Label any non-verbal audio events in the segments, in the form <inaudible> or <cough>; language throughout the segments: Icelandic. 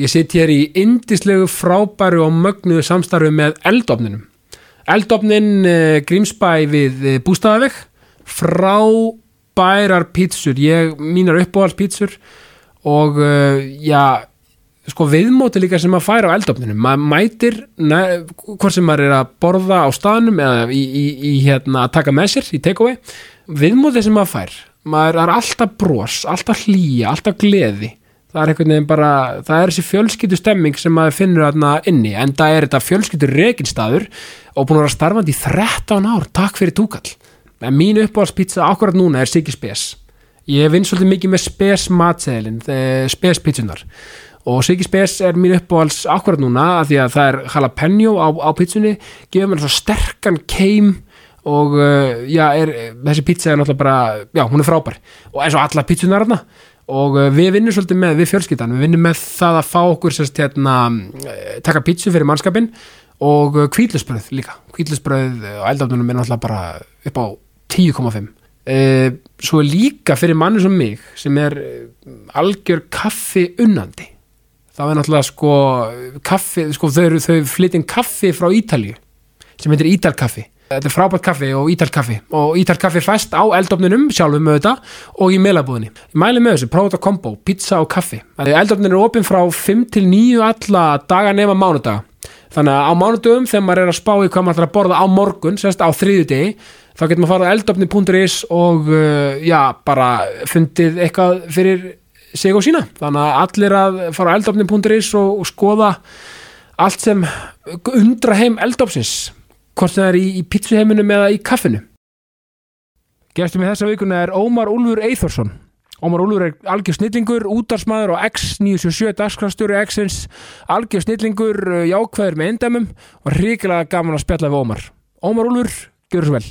Ég sitt hér í indislegu frábæru og mögnuðu samstarfi með eldofninum. Eldofnin uh, Grímsbæ við uh, Bústaðaveg, frábærar pítsur, ég, mínar uppáhaldspítsur og uh, já, sko viðmóti líka sem maður fær á eldofninum. Maður mætir, ne, hvort sem maður er að borða á staðnum eða í, í, í hérna að taka með sér í takeaway, viðmóti sem maður fær, maður er alltaf bros, alltaf hlýja, alltaf gleði það er einhvern veginn bara, það er þessi fjölskyldu stemming sem maður finnur þarna inni en það er þetta fjölskyldu reginstaður og búin að vera starfandi í 13 ár. Takk fyrir túkall. En mín uppáhaldspizza akkurat núna er Siggi Spes. Ég vinn svolítið mikið með Spes matseðilin, Spes pizzunar og Siggi Spes er mín uppáhalds akkurat núna að því að það er jalapeno á, á pizzunni, gefur mér svo sterkan keim og uh, já, er, þessi pizza er náttúrulega bara já, hún er frábær. Og eins og alla pizzunar þarna og uh, við vinnum svolítið með, við fjölskyldan við vinnum með það að fá okkur sérst, hérna, eh, taka pítsu fyrir mannskapin og kvíðlusbröð líka. Kvíðlusbröð og eldafnunum er náttúrulega bara upp á 10,5 uh, svo líka fyrir manni sem mig sem er eh, algjör kaffi unnandi það er náttúrulega sko kaffi, sko þau, þau flytjum kaffi frá Ítalju sem heitir Ítalkaffi þetta er frábært kaffi og ítalkaffi og ítalkaffi fæst á eldofnunum sjálfum þetta og í meilabúðinni ég mæli með þessu, prófa þetta kombo, pizza og kaffi. Eldofnun er opinn frá 5 til 9 alla daga nema mánudaga. Þannig að á mánudögum þegar maður er að spá í hvað maður ætlar að borða á morgun, sérst á þriðu degi þá getur maður að fara á eldofni.is og uh, já, bara fundið eitthvað fyrir sig og sína. Þannig að allir að fara á eldofni.is og, og skoða allt sem undra heim eldofsins hvort það er í, í pizzuheiminum eða í kaffinu? Gestum í þessa vikuna er Ómar Úlfur Eithórsson Ómar Úlfur er algjör snillingur, útarsmaður og X977 dagskrafstjóri X-ins. Algjör snillingur, uh, jákvæður með endamum og ríkilega gaman að spjalla við Ómar. Ómar Úlfur, gjör svo vel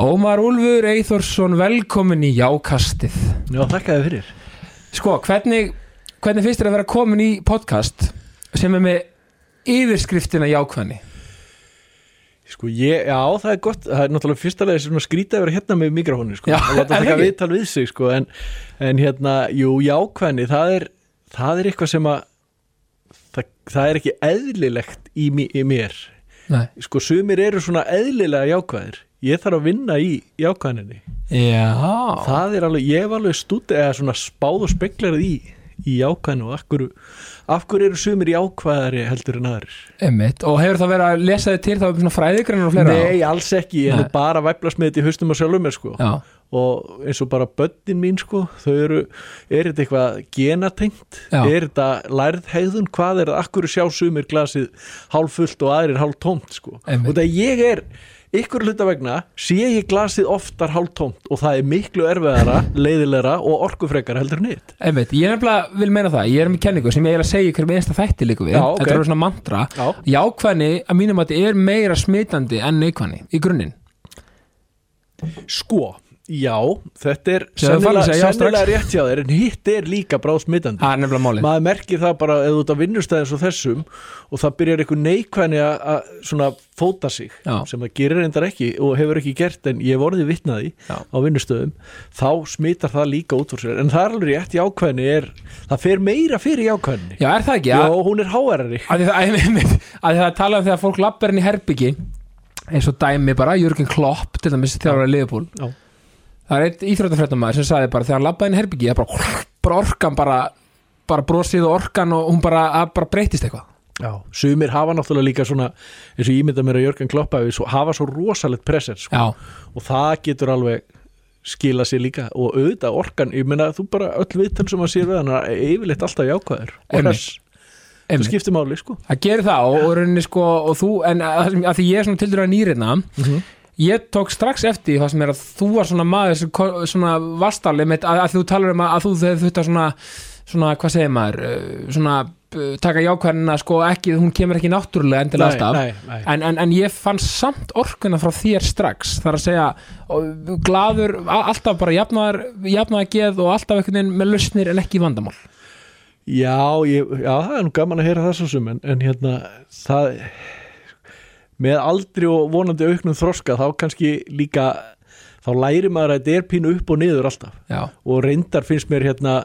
Ómar Úlfur Eithórsson, velkomin í Jákastið Já, þakka þið fyrir Sko, hvernig, hvernig finnst þér að vera komin í podcast sem er með yfirskriftina Jákvæðni? Sko, ég, já, það er gott Það er náttúrulega fyrsta sem að skrýta að vera hérna með mikrofónu sko. Já, láta <laughs> er það taka ekki? viðtal við sig sko. en, en hérna, jú, jákvæðni það er, það er eitthvað sem að það, það er ekki eðlilegt í, í mér Nei Sko, sumir eru svona eðlilega jákvæðir Ég þarf að vinna í jákvæðninni Já Það er alveg, ég hef alveg stúti eða svona spáð og speklarið í í jákvæðinu og af hverju, af hverju eru sumir jákvæðari heldur en aðrir Einmitt. Og hefur það verið að lesa þið til þá svona fræðigreinar og fleira? Nei, alls ekki, ég er Nei. bara að væflast með þetta í haustum og sjálfum mér sko Já, og eins og bara börnin mín sko þau eru, er þetta eitthvað genatengt, Já. er þetta lærð hegðun, hvað er það, akkur sjá sumir glasið hálffullt og aðrir hálf tómt sko, Einmitt. og það ég er ykkur hluta vegna, sé ég glasið oftar hálf tómt og það er miklu erfiðara leiðilegra og orkufrekar heldur nýtt einmitt, ég nefnilega vil meina það. Ég er með kenningu sem ég er að segja með einsta þætti líku við. Já, ok. Þetta er svona mantra. Já, Jákvæðni, að mínum að þetta er meira smitandi en neikvæðni í grunninn. Sko Já, þetta er að sennilega, rétt hjá þér en hitt er líka nefnilega málið maður merkir það bara eða út af vinnustæðins og þessum og það byrjar einhver neikvæðni að- að svona fóta sig Já. sem það gerir reyndar ekki og hefur ekki gert en ég hef orðið vitnaði Já. á vinnustöðum þá smitar það líka út úr sér en það er alveg rétt jákvæðni er það fer meira fyrir jákvæðni Já, er það ekki? Já, Já, hún er háærari að því það, <laughs> að tala um þegar fólk lappar í herbyggi eins og dæmi bara, Jörgen Klopp til dæmis þjálfur að liðbúl Já. Það er eitt íþróttafréttamaður sem sagði bara þegar hann lappaði inn í herbyggi það bara, bara orkan bara bara brosið og orkan og hún bara, bara breytist eitthvað. Já, sumir hafa náttúrulega líka svona eins og ég mynda mér að Jörgen Kloppa hafa svo rosalegt presser sko. Og það getur alveg skila sér líka. Og auðvitað orkan, ég meina þú bara öll viðtal sem að sér við hann er yfirleitt alltaf jákvæður. Og þess, það skiptir máli sko. Það gerir það og, og rauninni sko og þú, en að, að því ég er svona tildur að nýrina Mhm. Ég tók strax eftir það sem er að þú var svona maður svona vastalið með að, að þú talar um að, að þú þegar þetta svona svona, hvað segir maður uh, svona uh, taka jákvæðina sko ekki, hún kemur ekki náttúrulega endilega alltaf nei, nei. En, en, en ég fann samt orkuna frá þér strax þar að segja a- alltaf bara jafnaðar jafnaðar geð og alltaf einhvern veginn með lausnir en ekki vandamál Já, ég, já, það er nú gaman að heyra það svo sem en, en hérna það með aldri og vonandi auknum þroska þá kannski líka þá læri maður að þetta er pínu upp og niður alltaf. Já, og reyndar finnst mér hérna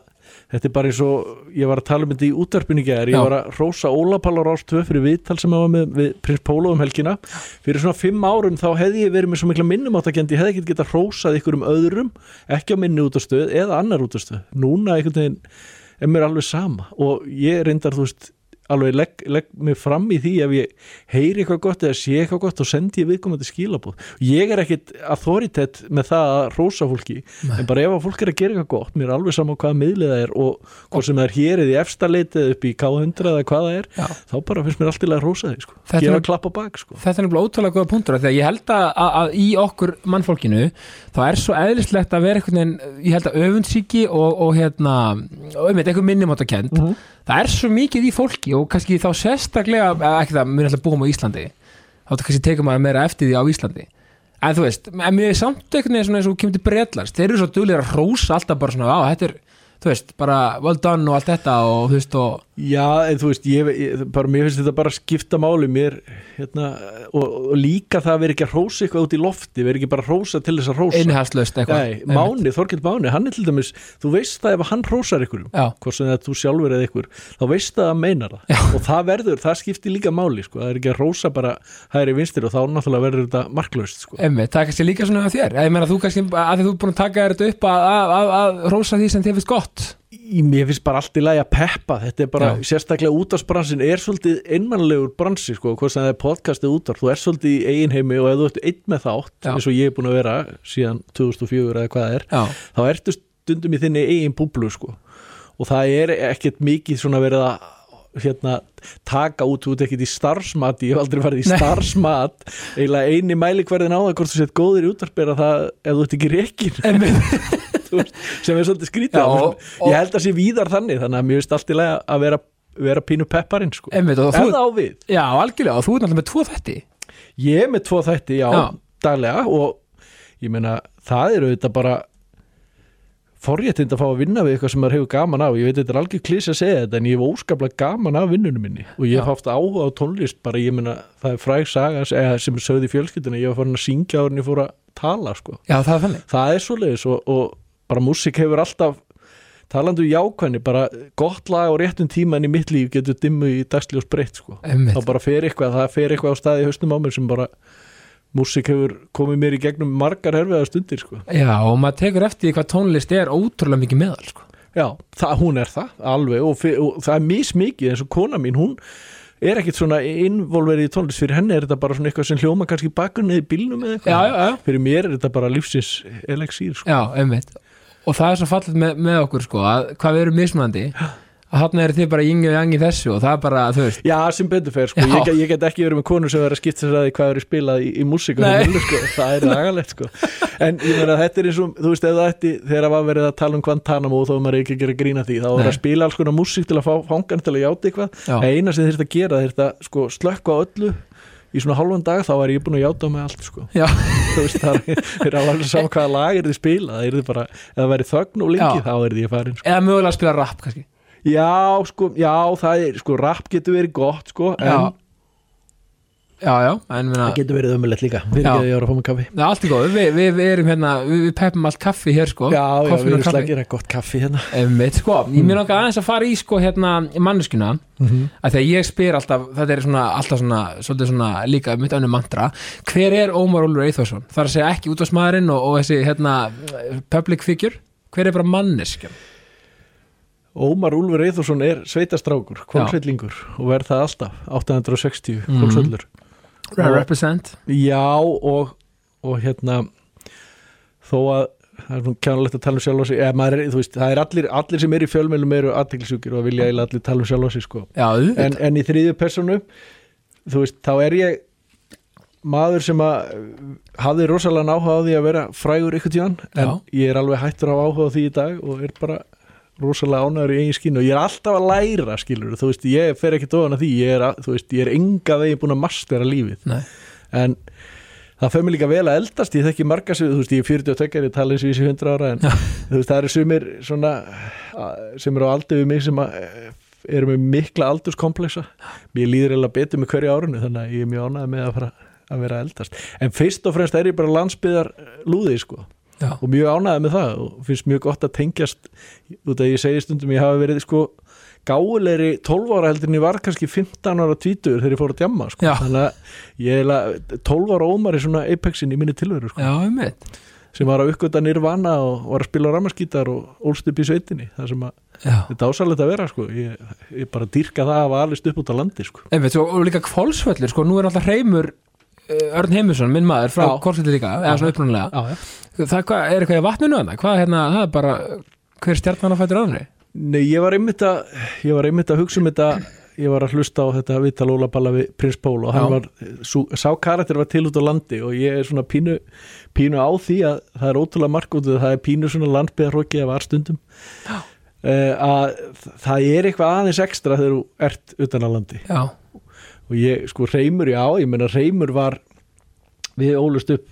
þetta er bara eins og ég var að tala um þetta í útvarpinu í gær, ég var að rósa Ólapallar ás 2 fyrir viðtal sem var með, við prins Pólo um helgina. Fyrir svona fimm árum þá hefði ég verið með svo mikla minnum áttakendi, ég hefði ekki getað rósað ykkur um öðrum, ekki á minni út á stöð eða annar út á stöð, núna einhvern veginn er mér alveg sama og ég reyndar þú veist alveg legg, legg mig fram í því ef ég heyri eitthvað gott eða sé eitthvað gott og sendi ég viðkomandi skilabóð ég er ekkit authoritet með það að rósa fólki en bara ef að fólk er að gera eitthvað gott mér er alveg sama hvaða miðlið það er og hvort sem það er hér eða í efsta leitið upp í K100 eða hvað það er Já. þá bara finnst mér allt í lagi að rósa því sko. Þetta gefa er- klapp á bak sko. þetta er nefnilega ótrúlega góða punktur að ég held að, að, að í okkur mannfólkinu þá er svo eðlislegt að vera eitthvað. Það er svo mikið í fólki og kannski þá sérstaklega, ekki það, mér er alltaf búum á Íslandi. Þá kannski tekur maður meira eftir því á Íslandi. En þú veist, en mér er samt einhvern veginn svona eins og kemur til Bretlands, þeir eru svo duglir að hrósa alltaf bara svona, á, þetta er þú veist, bara well done og allt þetta og þú veist, og Já, en þú veist, ég, ég, bara, mér finnst þetta bara skipta máli mér, hérna, og, og líka það að vera ekki að rósa eitthvað út í lofti, vera ekki bara að rósa til þess að rósa. innhaldslaust eitthvað Nei, Máni, Þorkild Máni, hann er til dæmis, þú veist það ef hann rósar ykkur, hvort sem það er þú sjálfur eða ykkur, þá veist það að hann meinar það. Já. Og það verður, það skiptir líka máli, sko, það er ekki að rósa bara hægri vinstir og þá náttúrulega verður þetta marklaust, sko. Emmi, það kannski líka svona að þér ég meina þú kannski, gott mér finnst bara allt í lagi að peppa þetta er bara, Já. sérstaklega útvarsbransin er svolítið einmannlegur bransi sko, hvort sem það er podcastið útvar, þú er svolítið í eiginheimi og ef þú ert einn með þátt, Já. eins og ég er búin að vera síðan 2004 eða hvað það er Já, þá ertu stundum í þinni eigin búblu sko. og það er ekkert mikið svona verið að hérna, taka út, ert ekkert í starfsmat ég hef aldrei farið í Nei. starfsmat eiginlega eini mælikvarðin á það hvort þú sett góðir í útvarp er að það ef þú ert ekki reikin <laughs> veist, sem er svolítið skrítið Já, ég held að sé víðar þannig þannig að mér finnst allt í lagi að vera, vera pínu pepparinn sko. Emmi, og þú, það á já, algjörlega, og þú er náttúrulega með tvo þætti. Ég er með tvo þætti, já, Já. daglega og ég meina, það eru auðvitað bara forréttind að fá að vinna við eitthvað sem maður hefur gaman af. Ég veit þetta er algjör klís að segja þetta en ég hef óskaplega gaman af vinnunum minni. Og ég hef haft áhuga á tónlist bara ég meina það er fræg saga eða, sem er sögð í fjölskylduna ég var farin að syngja áður en ég fór að tala sko. Já, það er þannig. Það er svoleiðis og, og bara músík hefur alltaf talandu jákvæðni, bara gott lag á réttum tíma en í mitt líf getur dimmu í dagsljós breytt sko. Emmi, þá bara fer eitthvað, það fer eitthvað á staði í haustum á mér sem bara músík hefur komið mér í gegnum margar herfiða stundir sko. já, og maður tekur eftir því hvað tónlist er ótrúlega mikið meðal sko. já, það, hún er það alveg og, og það er mismikið eins og kona mín, hún er ekkit svona involverið í tónlist, fyrir henni er þetta bara svona eitthvað sem hljóma kannski bakgrunni í bílnum eða Já, eitthvað, já, já, fyrir mér er þetta bara lífsins elexír sko. já, emmitt Og það er svo fallið með, með okkur sko að hvað við erum mismunandi að hann er þið bara yngi og jangi þessu og það er bara, þú veist Já, sem betur fer, sko. Ég, ég get ekki verið með konur sem verið að skipta sér að því hvað er spilað í, í heimilu, sko. það er agalegt sko. en ég meina þetta er eins og þú veist, það ætti, þegar það var verið að tala um Guantanamo og þó maður ekki að gera grína því þá Nei. að spila alls konar músík til að fá fangan til að játa eitthvað, Já. eina sem þeir að gera þeir að sko, slökka öllu í svona halvan dag þá var ég búin að játa með allt sko. <laughs> Veist, það er, er alveg saman hvaða lag er þið spila það er þið bara, ef það væri þögn og lengi Já. þá er þið að fara inn sko. eða mögulega að spila rap kannski já, sko, já, það er sko, rap getur verið gott, sko en Já, já, já en minna, Það getur verið ömulegt líka Já. að að er allt í góð við, við, við erum hérna, við, peppum allt kaffi hér sko. Já, já, við erum slagir að gott kaffi hérna. Einmitt, sko, ég mér langar aðeins að fara í sko hérna manneskuna að þegar ég spyr alltaf, þetta er svona alltaf svona, svolítið svona líka mitt önnu mantra, hver er Ómar Ólfur Eithvarsson? Það er að segja ekki útvarsmaðurinn og, og þessi hérna public figure, hver er bara manneskjan? Ómar Úlfur Eithússon er sveitastrákur Kvolsvellingur og verð það alltaf 860 Mhm. Kvolsvellur Represent Já og, og hérna þó að það er nú kjánulegt að tala um sjálf á sig eða, maður er, þú veist, það er allir, allir sem er í fjölmjölum eru aðteklisjúkir og vilja eiginlega allir tala um sjálf á sig sko. Já, en, en í þriðju personu þú veist, þá er ég maður sem að hafði rosalega áhuga á því að vera frægur ykkur tíðan en Já. ég er alveg hættur á áhuga á því í dag og er bara rosalega ánæður í eigin skínu og ég er alltaf að læra skilur þú veist, ég fer ekki dóðan að því ég er, að, veist, ég er enga veginn búin að mastera lífið. Nei. en það fer mér líka vel að eldast ég þekki marga sem, þú veist, ég er 42 ég tala eins og ég sé 100 ára en þú veist, það eru sumir svona sem eru á aldrei við mig sem að eh, eru með mikla aldurskomplexa mér líður eða betur með hverju árinu þannig að ég er mjög ánægð með að að vera að eldast. En fyrst og fremst er ég bara landsbyðar lúði sko Já. og mjög ánægð með það og finnst mjög gott að tengjast út að ég segi stundum ég hafa verið sko gáulegri 12 ára heldur en ég var kannski 15 ára tvítur þegar ég fór að djamma sko. Þannig að ég er eiginlega 12 ára ómar í svona apexin í minni tilveru sko, Já, um sem var að uppgöta nirvana og var að spila ramaskítar og ólst upp í sveitinni. Það sem að Já, þetta ásalegt að vera sko. Ég, ég bara dýrka það að hafa alist upp út á landi sko. Einmitt, og, og líka kválsvöllir sko, nú er alltaf hreimur Örn Heimusson, minn maður, frá kválsvöllir líka eða svona já. það hvað, er eitthvað í vatninu þarna, hvað hérna, það er bara hver stjarnan að fættur aðri Nei, ég var einmitt að ég var einmitt að hugsa um þetta ég var að hlusta á þetta viðtal Ólaballa við Prins Pól og hann Já. var, sá karakter var til út á landi og ég er svona pínu, pínu á því að það er ótrúlega mark út það er pínu svona landbyðarhóki af varstundum uh, að það er eitthvað aðeins ekstra þegar þú ert utan á landi. Já, og ég, sko, Reymur, já, ég meina Reymur var við ólust upp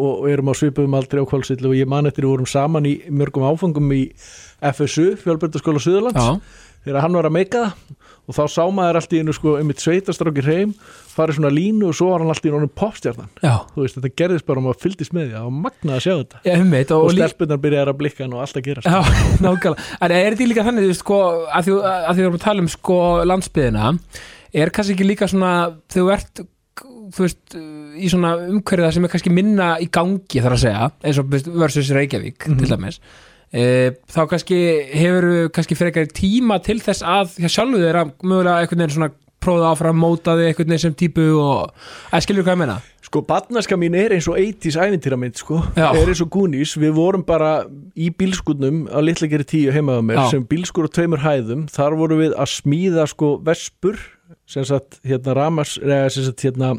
og, erum á svipuðum aldrei á kválsill og ég man eftir við vorum saman í mörgum áfangum í FSU, Fjölbjörnskóla Suðurlands já, þegar hann var að meika það. Og þá sá maður allt í einu sko einmitt sveitastráki hreim, farið svona línu og svo var hann allt í einu honum popstjarnan já, þú veist, þetta gerðist bara og maður fylgdist með því það var magnað að sjá þetta. Já, um mitt og, og, stelpunar byrjaði að blikka hann og allt að gerast. Já, <laughs> nákvæmlega. En er þetta líka þannig, sko, að því, að því við erum að tala um sko landsbyðina, er kannski ekki líka svona, þegar þú ert, þú veist, í svona umhverfiða sem er kannski minna í gangi þar að segja, eins og versus Reykjavík, til dæmis, e, þá kannski hefur kannski frekar tíma til þess að hjá sjálfu þeirra mögulega einhvern veginn svona prófa áfram, móta þig einhvern veginn sem típu og, að skilur hvað ég meina? Sko, batnaska mín er eins og 80s ævintýramynd, sko, Já. er eins og Goonies við vorum bara í bílskutnum á litla geri tíu heimaða mér, Já. sem bílskur á tveimur hæðum, þar vorum við að smíða sko vespur, sem sagt hérna ramars, eða sem sagt hérna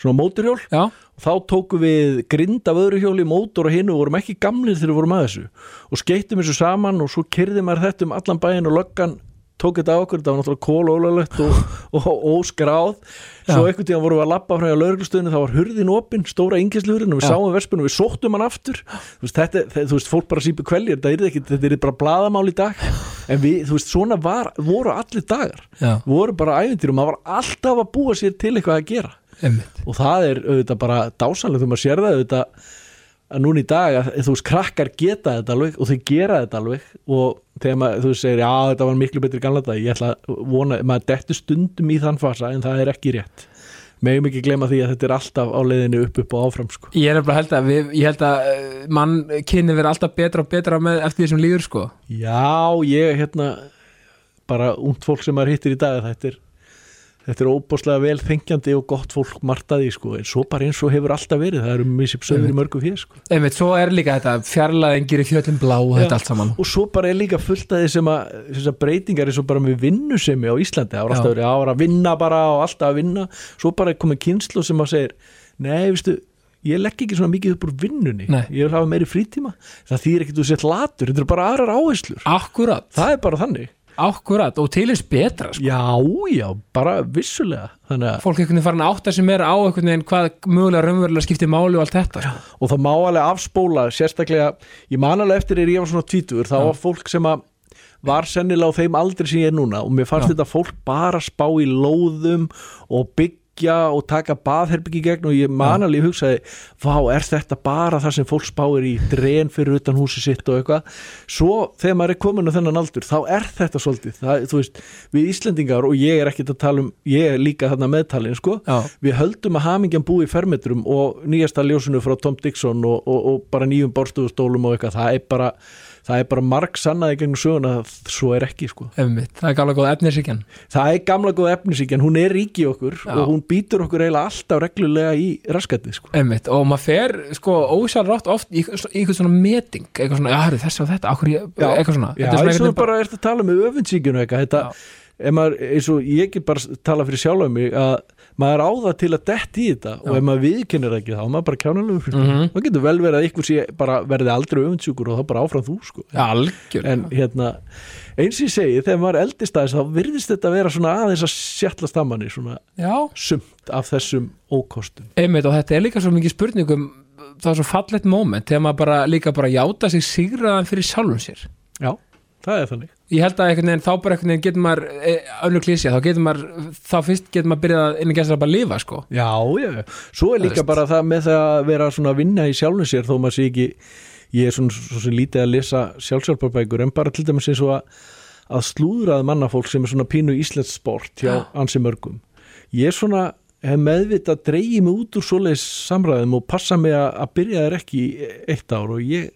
svona móturhjól, Já, og þá tókum við grind af öðru hjóli, mótor og hinu og vorum ekki gamlir þegar við vorum að þessu. Og skeittum þessu saman og svo kyrði maður þetta um allan bæinn og löggan tók þetta á okkur, þetta var náttúrulega kólólulegt og, <laughs> og, og óskráð. Svo einhvern tíðan vorum við að lappa frá lauruglustöðinu þá var hurðin opinn, stóra yngislurinn og við Já. sáum verspunum, við sóttum hann aftur. Þú veist, þetta, þetta, þú veist, fólk bara sípi kveljir þetta er bara blaðamál í dag. En við, þú veist, svona var, voru allir dagar. Já, voru bara ævintýrum, maður var alltaf að búa sér til eitthvað að gera. Einmitt. og það er auðvitað bara dásanlega þegar maður sér það auðvitað að núna í dag að þú veist krakkar geta þetta alveg og þau gera þetta alveg og þegar maður, þú segir já þetta var miklu betri gamla dag, ég ætla að vona maður dettur stundum í þann fasa en það er ekki rétt megum ekki glema því að þetta er alltaf á leiðinu upp upp og áfram sko. Ég er nefnilega held að við, ég held að uh, mann kynni verið alltaf betra og betra með eftir því sem líður sko já, ég hérna bara ungt fólk sem maður hittir í dag þetta er Þetta er óbáslega vel þengjandi og gott fólk martaði sko, en svo bara eins og hefur alltaf verið, það eru misip sögur í mörgum fyrir sko. Einmitt, svo er líka þetta fjarlæðingir í fjöllum blá og þetta allt saman. og svo bara er líka fullt að því sem að þessar breytingar er svo bara með vinnusemi á Íslandi, það var alltaf verið ára að vinna bara og alltaf að vinna, svo bara er komið kynslu sem að segir, nei, veistu ég legg ekki svona mikið upp úr vinnunni. Nei. ég vil hafa meiri frítíma, það þýr ekkit þú sett latur, þetta er bara aðrar áherslur. Akkurat, það er bara þannig, akkurat og til eins betra sko. já, já bara vissulega, þannig að Fólk einhvern veginn farin að átta sem er á einhvern veginn hvað mögulega raunverulega skiptir máli og allt þetta sko. og það má alveg afspóla sérstaklega, ég man alveg eftir er ég var svona tvítur, þá var fólk sem að var sennilega á þeim aldri sem ég er núna og mér fannst Já. þetta fólk bara spá í lóðum og byggja og taka baðherbyggi gegn og ég man alveg hugsaði, vá, er þetta bara það sem fólk spáir í dren fyrir utan húsi sitt og eitthvað? Svo þegar maður er komin á þennan aldur þá er þetta svolítið, það, þú veist við Íslendingar og ég er ekkert að tala um ég er líka þarna meðtalin, sko Já, við höldum að hamingjan búi í fermetrum og nýjasta ljósinu frá Tom Dixon og, og, og bara nýjum borstúðustólum og eitthvað, það er bara það er bara marg sannaði gegnum söguna að svo er ekki sko. einmitt, það er gála góð efnisíkjan Það er gamla góð efnisíkjan, hún er rík í okkur Já. og hún býtur okkur eiginlega alltaf reglulega í raskatið sko. Og maður fer sko ósjálfrátt oft í, eitthvað svona meting eitthvað svona, herri, þessi og þetta, akkur eitthvað svona. Já, Þetta er svona bara ert að tala með öfundsíkjunu eitthvað, þetta, ef maður, eins og ég get bara tala fyrir sjálf um mig að maður á það til að detti í þetta og ef maður viðkennir ekki þá maður bara kjánalega fyrir Mhm. það getur vel verið að ykkur sé bara verði aldrei öfundsjúkur og þá bara áfram þú sko. Já, algjör en hérna eins og ég segi, þegar maður eldist aðeins þá virðist þetta vera svona aðeins að sjallast að manni svona Já, sumt af þessum ókostum. Einmitt og þetta er líka svo mikið spurningum það er svo fallegt moment þegar maður bara líka bara játa sig sigraðan fyrir sjálfum sér. Já, það er þannig ég held að einhvern veginn þá bara einhvern veginn getur maður e, önnur klísja, þá getur maður þá fyrst getur maður byrjað að innan gæsla bara að lifa sko Já, já, svo er Það líka veist. bara það með það að vera svona að vinna í sjálfum sér þó maður sé ekki, ég er svona svo sem lítið að lesa sjálfsjálfarbækur en bara til dæmis eins og að, að slúðrað mannafólk sem er svona pínu íslenskt sport hjá Já. ansi mörgum ég er svona, hef meðvitað að dreigi mig út úr svoleiðis samræðum og passa mig að, að byrja þær ekki í eitt ár og ég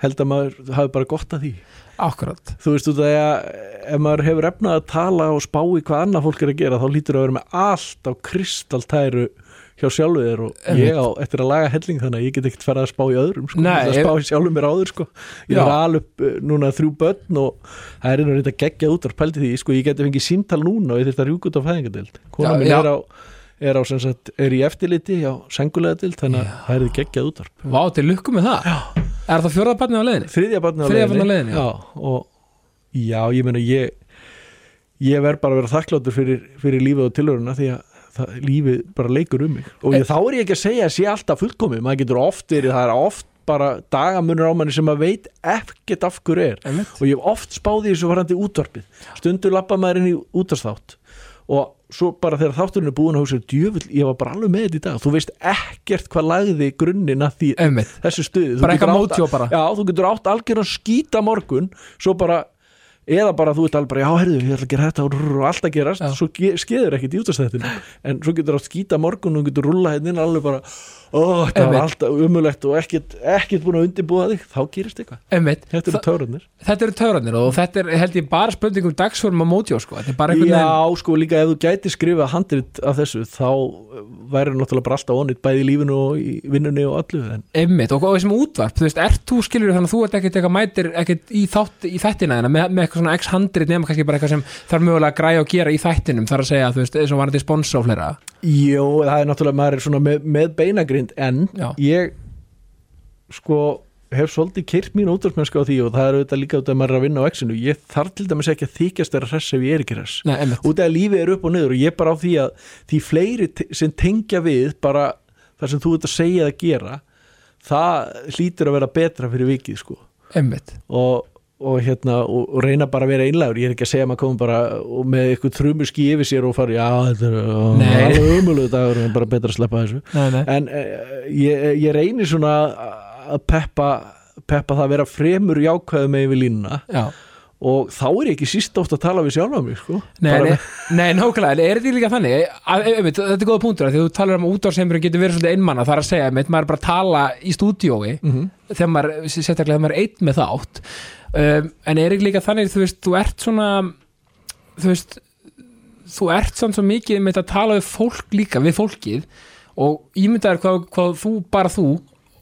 held að maður hafi bara gott að því Akkurat þú veist út að ég, ef maður hefur efnað að tala og spá í hvað annað fólk er að gera þá lítur að vera með allt á kristaltæru hjá sjálfu þér og Einmitt. ég á eftir að laga helling þannig að ég get ekkert farið að spá í öðrum sko. Nei, Ég ætla að ef- spá í sjálfum mér áður sko. ég er alveg upp núna þrjú börn og það er einhvern veginn að gegja út af pældi því, sko, ég geti fengið síntal núna og ég þurft að rjúka út á fæðingadeild kona Já, mín já. er á, er á sem sagt, er í eftirliti á sengulega dild þannig að það er geggjað út af Vá, til lukku með það Já. Er það fjórða barnið á leiðinni? þriðja á barnið á leiðinni, já. já, og já, ég meina ég ég verð bara að vera þakkláttur fyrir, fyrir lífið og tilhöruna því að það, lífið bara leikur um mig og ég, þá er ég ekki að segja að sé alltaf fullkomið maður getur oft verið, það er oft bara dagamunur á manni sem maður veit ekkert af hverju er Einmitt. og ég hef oft spáði þessu varandi útvarpið stundur lappa maður inn í útarsþátt og svo bara þegar þátturinn er búin að hugsa djöfull, ég var bara alveg með þetta í dag. Þú veist ekkert hvað lagði grunninn að því Einmitt. þessu stuði. Bara eitthvað mótjó bara. Já, þú getur átt algjörn að skýta morgun svo bara, eða bara þú ert alveg bara, já, herðu, ég ætla að gera þetta og, rrr, og allt að gerast, Já. svo ge- skeður ekkit í útastættinu, en svo getur átt skýta morgun og þú getur rúlla hérna inn alveg bara ó, þetta var alltaf umulegt og ekkit búin að undirbúa þig, þá gerist eitthvað. Þetta eru törunir Þetta eru töfranir og þetta er held ég bara spurningum dagsform á mótjó sko. Þetta er bara einhvern Já, veginn sko, líka ef þú gæti skrifa handrit af þessu, þá væri náttúrulega bara alltaf onnit, bæði í lífinu og í vinnunni og allu, en Einmitt og, og þessum útvarp, þú veist, ert þú skilur þannig að þú ert ekkert eitthvað mætir ekkert í, þátt, í þættina þina með, með eitthvað svona x-hundred nema kannski bara eitthvað sem þarf mögulega að græja og gera í þættinum þar að segja, þú veist, eins og varandi er er beinagrind en Já. ég sko hef svolítið kyrt mín útvarsmennska á því og það er auðvitað líka út að maður er að vinna á exinu ég þarf til dæmis ekki að þykjast vera hress ef ég er ekki hress. Út af að lífið er upp og niður og ég bara á því að því fleiri sem tengja við bara það sem þú ert að segja að gera það hlýtur að vera betra fyrir vikið sko. Einmitt. Og, og hérna og, og reyna bara að vera einlægur, ég er ekki að segja að maður komum bara með eitthvað þrumuski yfir sér og fara, já, þetta er alveg umöluðu dagur en bara betra að sleppa þessu. Nei, nei, en uh, ég, ég reynir svona að peppa peppa það að vera fremur jákvæðu með yfir línuna. Já. Og þá er ég ekki síst oft að tala við sjálfa mig sko. Nei, nei, <laughs> nei, nákvæmlega, er þetta líka þannig? Að, einmitt, þetta er góða punktur því þú talar um að útvarsheimurinn getur verið svolítið einmanna þar að segja, einmitt, maður er bara tala í stúdíói Mhm. þegar maður, sérstaklega þegar maður er einn með þátt um, en er ekki líka þannig þú veist, þú ert svona þú veist þú ert samt svo mikið með að tala við fólk líka, við fólkið og ímyndaður hvað, hvað þú, bara þú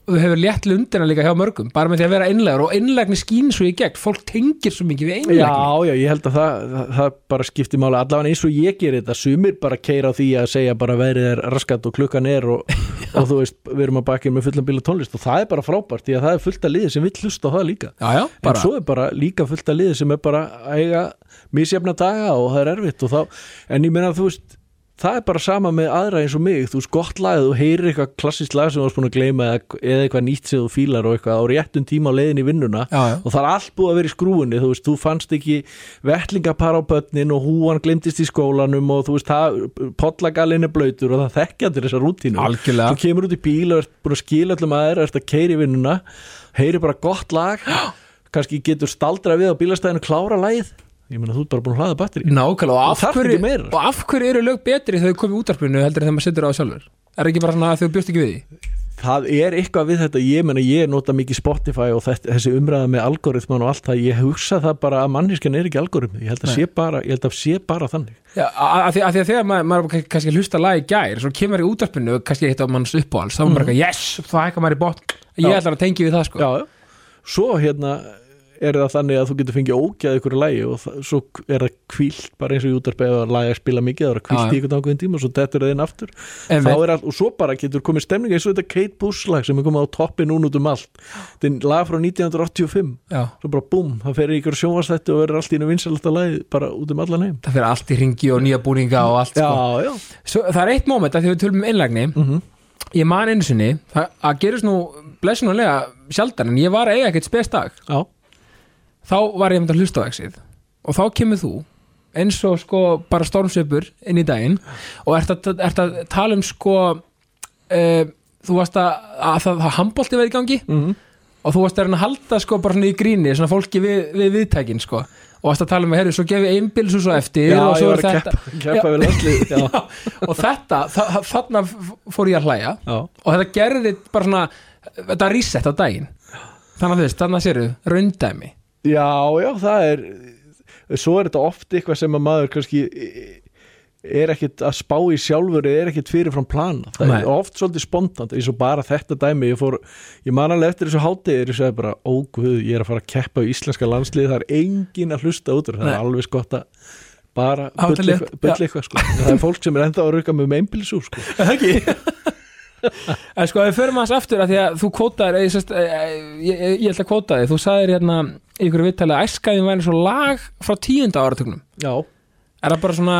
þú hefur létt lundina líka hjá mörgum bara með því að vera einlegur og einlegni skín svo í gegn. Fólk tengir svo mikið við einlegni Já, já, ég held að það, það, það bara skiptir máli. Allavega eins og ég gerir þetta sumir bara keira á því að segja bara verið er raskat og klukkan er og, <laughs> og þú veist, við erum að bakið með fullan bíla tónlist og það er bara frábært því að það er fullt af liði sem vill hlusta á það líka. Já, já, en svo er bara líka fullt af liði sem er bara að eiga misjafna daga og það er erfitt og þá, en ég meina þú veist það er bara sama með aðra eins og mig. Þú veist gott lag, þú heyrir eitthvað klassist lag sem þú varst búin að gleyma eða, eða eitthvað nýtt sem þú fílar og eitthvað á réttum tíma á leiðin í vinnuna. Já, já. og það er allt búið að vera í skrúinni þú veist, þú fannst ekki vettlingapar á börnin og húan glemtist í skólanum og þú veist, það, pollagalinn er blöytur og það þekkja til þessar rútínu algjörlega. Þú kemur út í bíl og ert búin að skila öllum aðeir ert að keiri vinnuna, heyri bara gott lag. <gasps> Kannski getur staldra við á bílastæðinu klára lagið ég meina þú ert bara búin að hlaða batteri Nákvæmlega, og af, hverju, og af hverju eru lög betri þegar þau komið útarpinu heldur en þegar maður setur á sjálfur? Er ekki bara svona að þau bjóst ekki við því? það er eitthvað við þetta, ég meina ég nota mikið Spotify og þetta, þessi umræða með algoritman og allt það, ég hugsa það bara að manniskan er ekki algoritmi, ég held að Nei. sé bara ég held að sé bara þannig Já, að því að, því að þegar maður, maður kann- kannski hlusta lag í gær, svo kemur í útarpinu kannski eitt af manns uppáhalds, þá er maður bara eitthvað, yes, það hækkar maður í botn, ég Mhm. Ætlar að tengja við það sko. já, svo hérna er það þannig að þú getur fengið ógæð ykkur lægi og það, svo er það kvílt bara eins og í útarpið að lagi að spila mikið það er að kvílt Já, já. í ykkur ákveðin tíma og svo dettur það inn aftur. Er allt, og svo bara getur komið stemning eins og þetta Kate Bush lag sem er komið á toppi núna út um allt. Þetta er lag frá 1985 já, svo bara búm, það fer í ykkur sjónvarsþætti og verður allt í einu vinsalasta lagi bara út um allan heim. Það fyrir allt í ringi og nýja búninga og allt sko. já, já, Svo, það er eitt moment að því við tölum um mm ég man einu sinni, það að gerist nú blessunulega sjaldan en ég var að eiga ekkert spes dag. Já, þá var ég að hlusta á exið. Og þá kemur þú eins og sko bara stormsveipur inn í daginn og ert að, ert að tala um sko uh, þú varst að, að það, það handbólti verið í gangi mm og þú varst að halda sko bara svona í gríni svona fólki við, við viðtækin sko. Og varst að tala um að herru, svo gefi einbilsu svo eftir já, og ég svo er þetta. keppa við landslið já, og þetta, þa- þarna fór ég að hlæja já, og þetta gerði bara svona þetta reset á daginn. Þannig að þú veist, þannig að séru, raundæmi já, já, það er svo er þetta oft eitthvað sem að maður kannski er ekkit að spá í sjálfur eða er ekkit fyrirfram plana það Nei. er oft svolítið spontant eins og bara þetta dæmi. Ég, fór, ég man alveg eftir þessu hátegir ég segi bara, ó guð, ég er að fara að keppa í íslenska landslið, það er engin að hlusta út það er alveg skott að bara þetta eitthvað, sko. það er fólk sem er enda að rauka með meimbilsú sko. <laughs> en sko, við förum aðeins aftur að því að þú kótaðir ég, sest, ég, ég, ég ætla að kóta þig, þú sagðir hérna í ykkur viðtalið að æskaðin væri svo lag frá tíunda áratögnum já, er það bara svona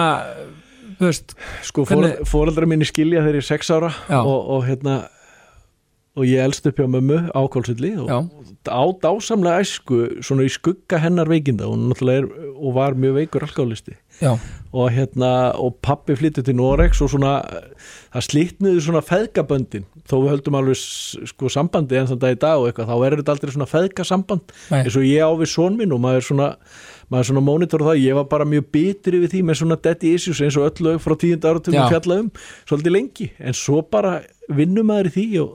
þú veist, sko Hvernig- fóreldra minni skilja þegar ég er sex ára og, og hérna og ég elst upp hjá mömmu á Kólsulli og á dásamlega æsku svona í skugga hennar veikinda og er og var mjög veikur alkálisti já, og hérna og pappi flyttu til Norex og svona það slítnuðu svona feðgaböndin. Þó við höldum alveg sko sambandi en þann dag í dag og eitthvað þá er þetta aldrei svona feðgasamband. Eins og ég á við son minn og maður svona maður svona monitor það, ég var bara mjög bitur yfir því með svona daddy issues eins og öll lög frá tíunda áratugum Já. fjalla um svolítið lengi, en svo bara vinnum maður í því og,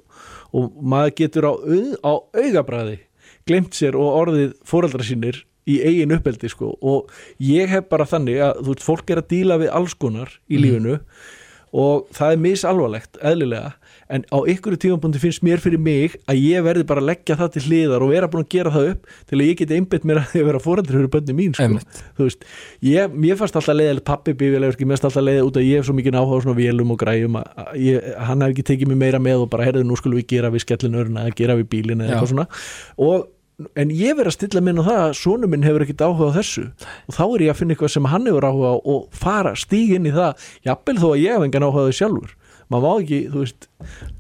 og maður getur á, au- á augabræði glemt sér og orðið fóreldra sínir í eigin uppeldi sko og ég hef bara þannig að þú veist, fólk er að díla við alls konar í Mhm. lífinu og það er misalvarlegt, eðlilega en á ykkur tímapunkti finnst mér fyrir mig að ég verði bara að leggja það til hliðar og vera búin að gera það upp til að ég geti einbytt mér að því að vera fóreldri fyrir bönni mín sko. Einmitt. þú veist, ég, mér fannst alltaf leiðilegt pappi bífilegur, mér fannst alltaf leiðið út að ég hef svo mikið á svona vélum og græjum að, að ég, hann hef ekki tekið mig meira með og bara herðu nú skulum við gera við skellin Já. en ég verð að stilla minn á það að sonu minn hefur ekkit áhuga á þessu og þá er ég að finna eitthvað sem hann hefur áhuga á og fara, stíg inn í það jafnvel þó að ég hef engan áhuga á því sjálfur maður má ekki, þú veist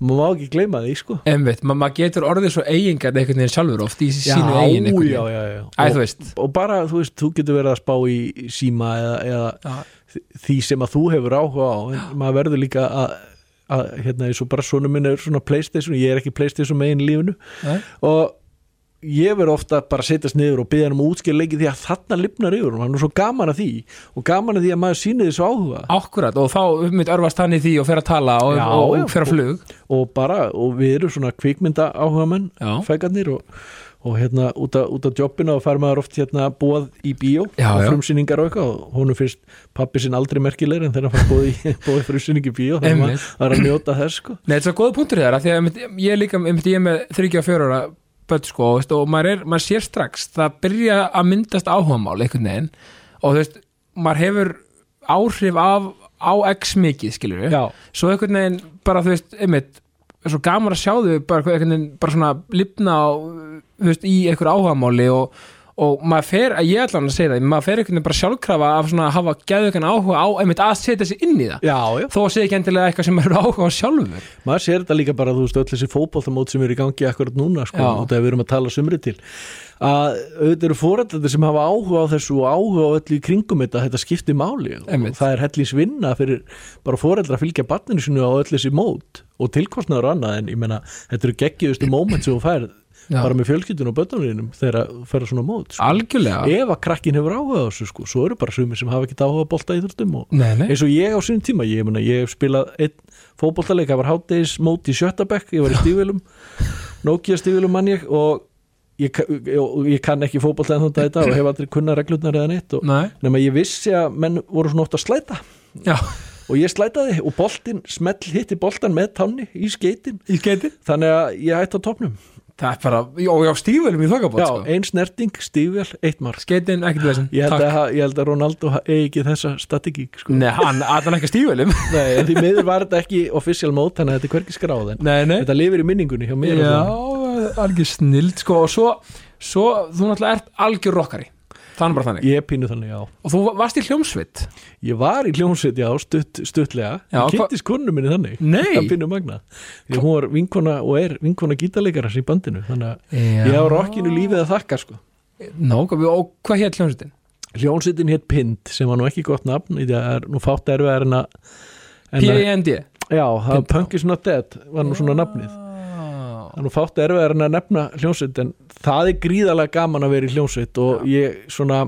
maður má ekki gleyma því, sko einmitt, ma maður getur orðið svo eigingar einhvern veginn sjálfur oft í sínu eigin einhvern já, veginn já, já. Æ, og, þú veist. og bara, þú veist, þú getur verið að spá í síma eða, eða Já. því sem að þú hefur áhuga á en maður verður líka að, að hérna, eins og bara svona minn er svona Playstation, ég er ekki Playstation með einu lífinu Nei. og ég verð ofta bara að setjast niður og byggja hann um að útskýra leiki því að þarna lifnar yfir og hann er svo gaman að því og gaman að því að maður sýnir þessu áhuga. Akkurat, og þá mitt örfast hann í því og fer að tala og, Já, og, og fer að flug. og bara, og við erum svona kvikmynda áhuga menn, Já. fegarnir og, og hérna út af, út af jobbina og fær maður oft hérna búað í bíó Já, og frumsýningar og eitthvað og honum finnst pappi sinn aldrei merkilegri en þegar hann fær búið <laughs> frumsýning í bíó þannig að maður er að njóta þess sko. Nei, þetta svo góða punktur þér að því að einmitt, ég líka, einmitt, ég með 34 ára börn sko, veist, og maður, er, maður sér strax það byrja að myndast áhugamál einhvern veginn og þú veist, maður hefur áhrif af, á x mikið, skilur við svo einhvern veginn bara, þú veist, einmitt er svo gaman að sjá þau bara, einhvern veginn, bara svona lifna á, veist, í einhver áhugamáli og, og maður fer, ég ætla hann að segja það maður fer einhvern veginn bara sjálfkrafa af svona að hafa geðveikan áhuga á, einmitt að setja sig inn í það. Já, já. Þó að segja ekki endilega eitthvað sem maður er áhuga á sjálfur. Maður sér þetta líka bara, þú veist, öll þessi fótboltamót sem eru í gangi akkurat núna, sko, Já. út af að við erum að tala sumri til. Að auðvitað eru fóreldrarnir sem hafa áhuga á þessu og áhuga á öllu í kringum þetta, þetta skiptir máli og Einmitt. það er hellins vinna fyrir bara fóreldra að fylgja barninu sinu á öll þessi mót og tilkostnaður og annað en ég meina, þetta eru geggiðustu móment sem þú færð Já. bara með fjölskyldun og börnunum þegar þú ferð svona mót sko. algjörlega ef að krakkin hefur áhuga á þessu sko, svo eru bara sumir sem hafa ekki áhuga að bolta í þurftum og nei, nei. eins og ég á sínum tíma ég, mena, ég hef spilað það var hátdeis mót í Sjötabekk ég var í stífilum, Nokia stífilum mann ég og ég, og ég kann ekki fótbolta en þetta þetta og hef aldrei kunnað reglurnar eða neitt og, nei. nema ég vissi að menn voru svona oft að slæta Já, og ég slætaði og boltinn smell hitti boltan með tanni í skeitin í skeiti þannig að ég hætti á topnum það er bara, já, já, stífvelum í þokkabót Já, sko. ein snerting, stífvel, eitt mark. Skeitin, ekkert veginn Ég ég held að Ronaldo eigi ekki þessa strategík sko. Nei, hann, allan ekki stífvelum <laughs> Nei, því miður var þetta ekki official mót þannig að þetta er hvergi skráð en Nei, nei. þetta lifir í minningunni hjá mér Já, algjör snild sko, og svo, svo þú náttúrulega ert algjör rockari þannig bara þannig Ég er pínu þannig, já og þú varst í hljómsveit Ég var í hljómsveit, já, stutt, stuttlega Ég kynntist konu minni þannig Nei. Það pínu magna Því hún var vinkona og er vinkona gítarleikarans í bandinu Þannig að Já. ég á rockinu lífið að þakka sko Nó, og hvað hétt hljómsveitin? Hljómsveitin hétt Pind sem var nú ekki gott nafn það er nú fátt erfið að en að- P.I.N.D. Já, það Pind. Punk is not dead var nú svona nafnið. Það er nú fátt erfið en að nefna hljómsveit en það er gríðarlega gaman að vera í hljómsveit og ég svona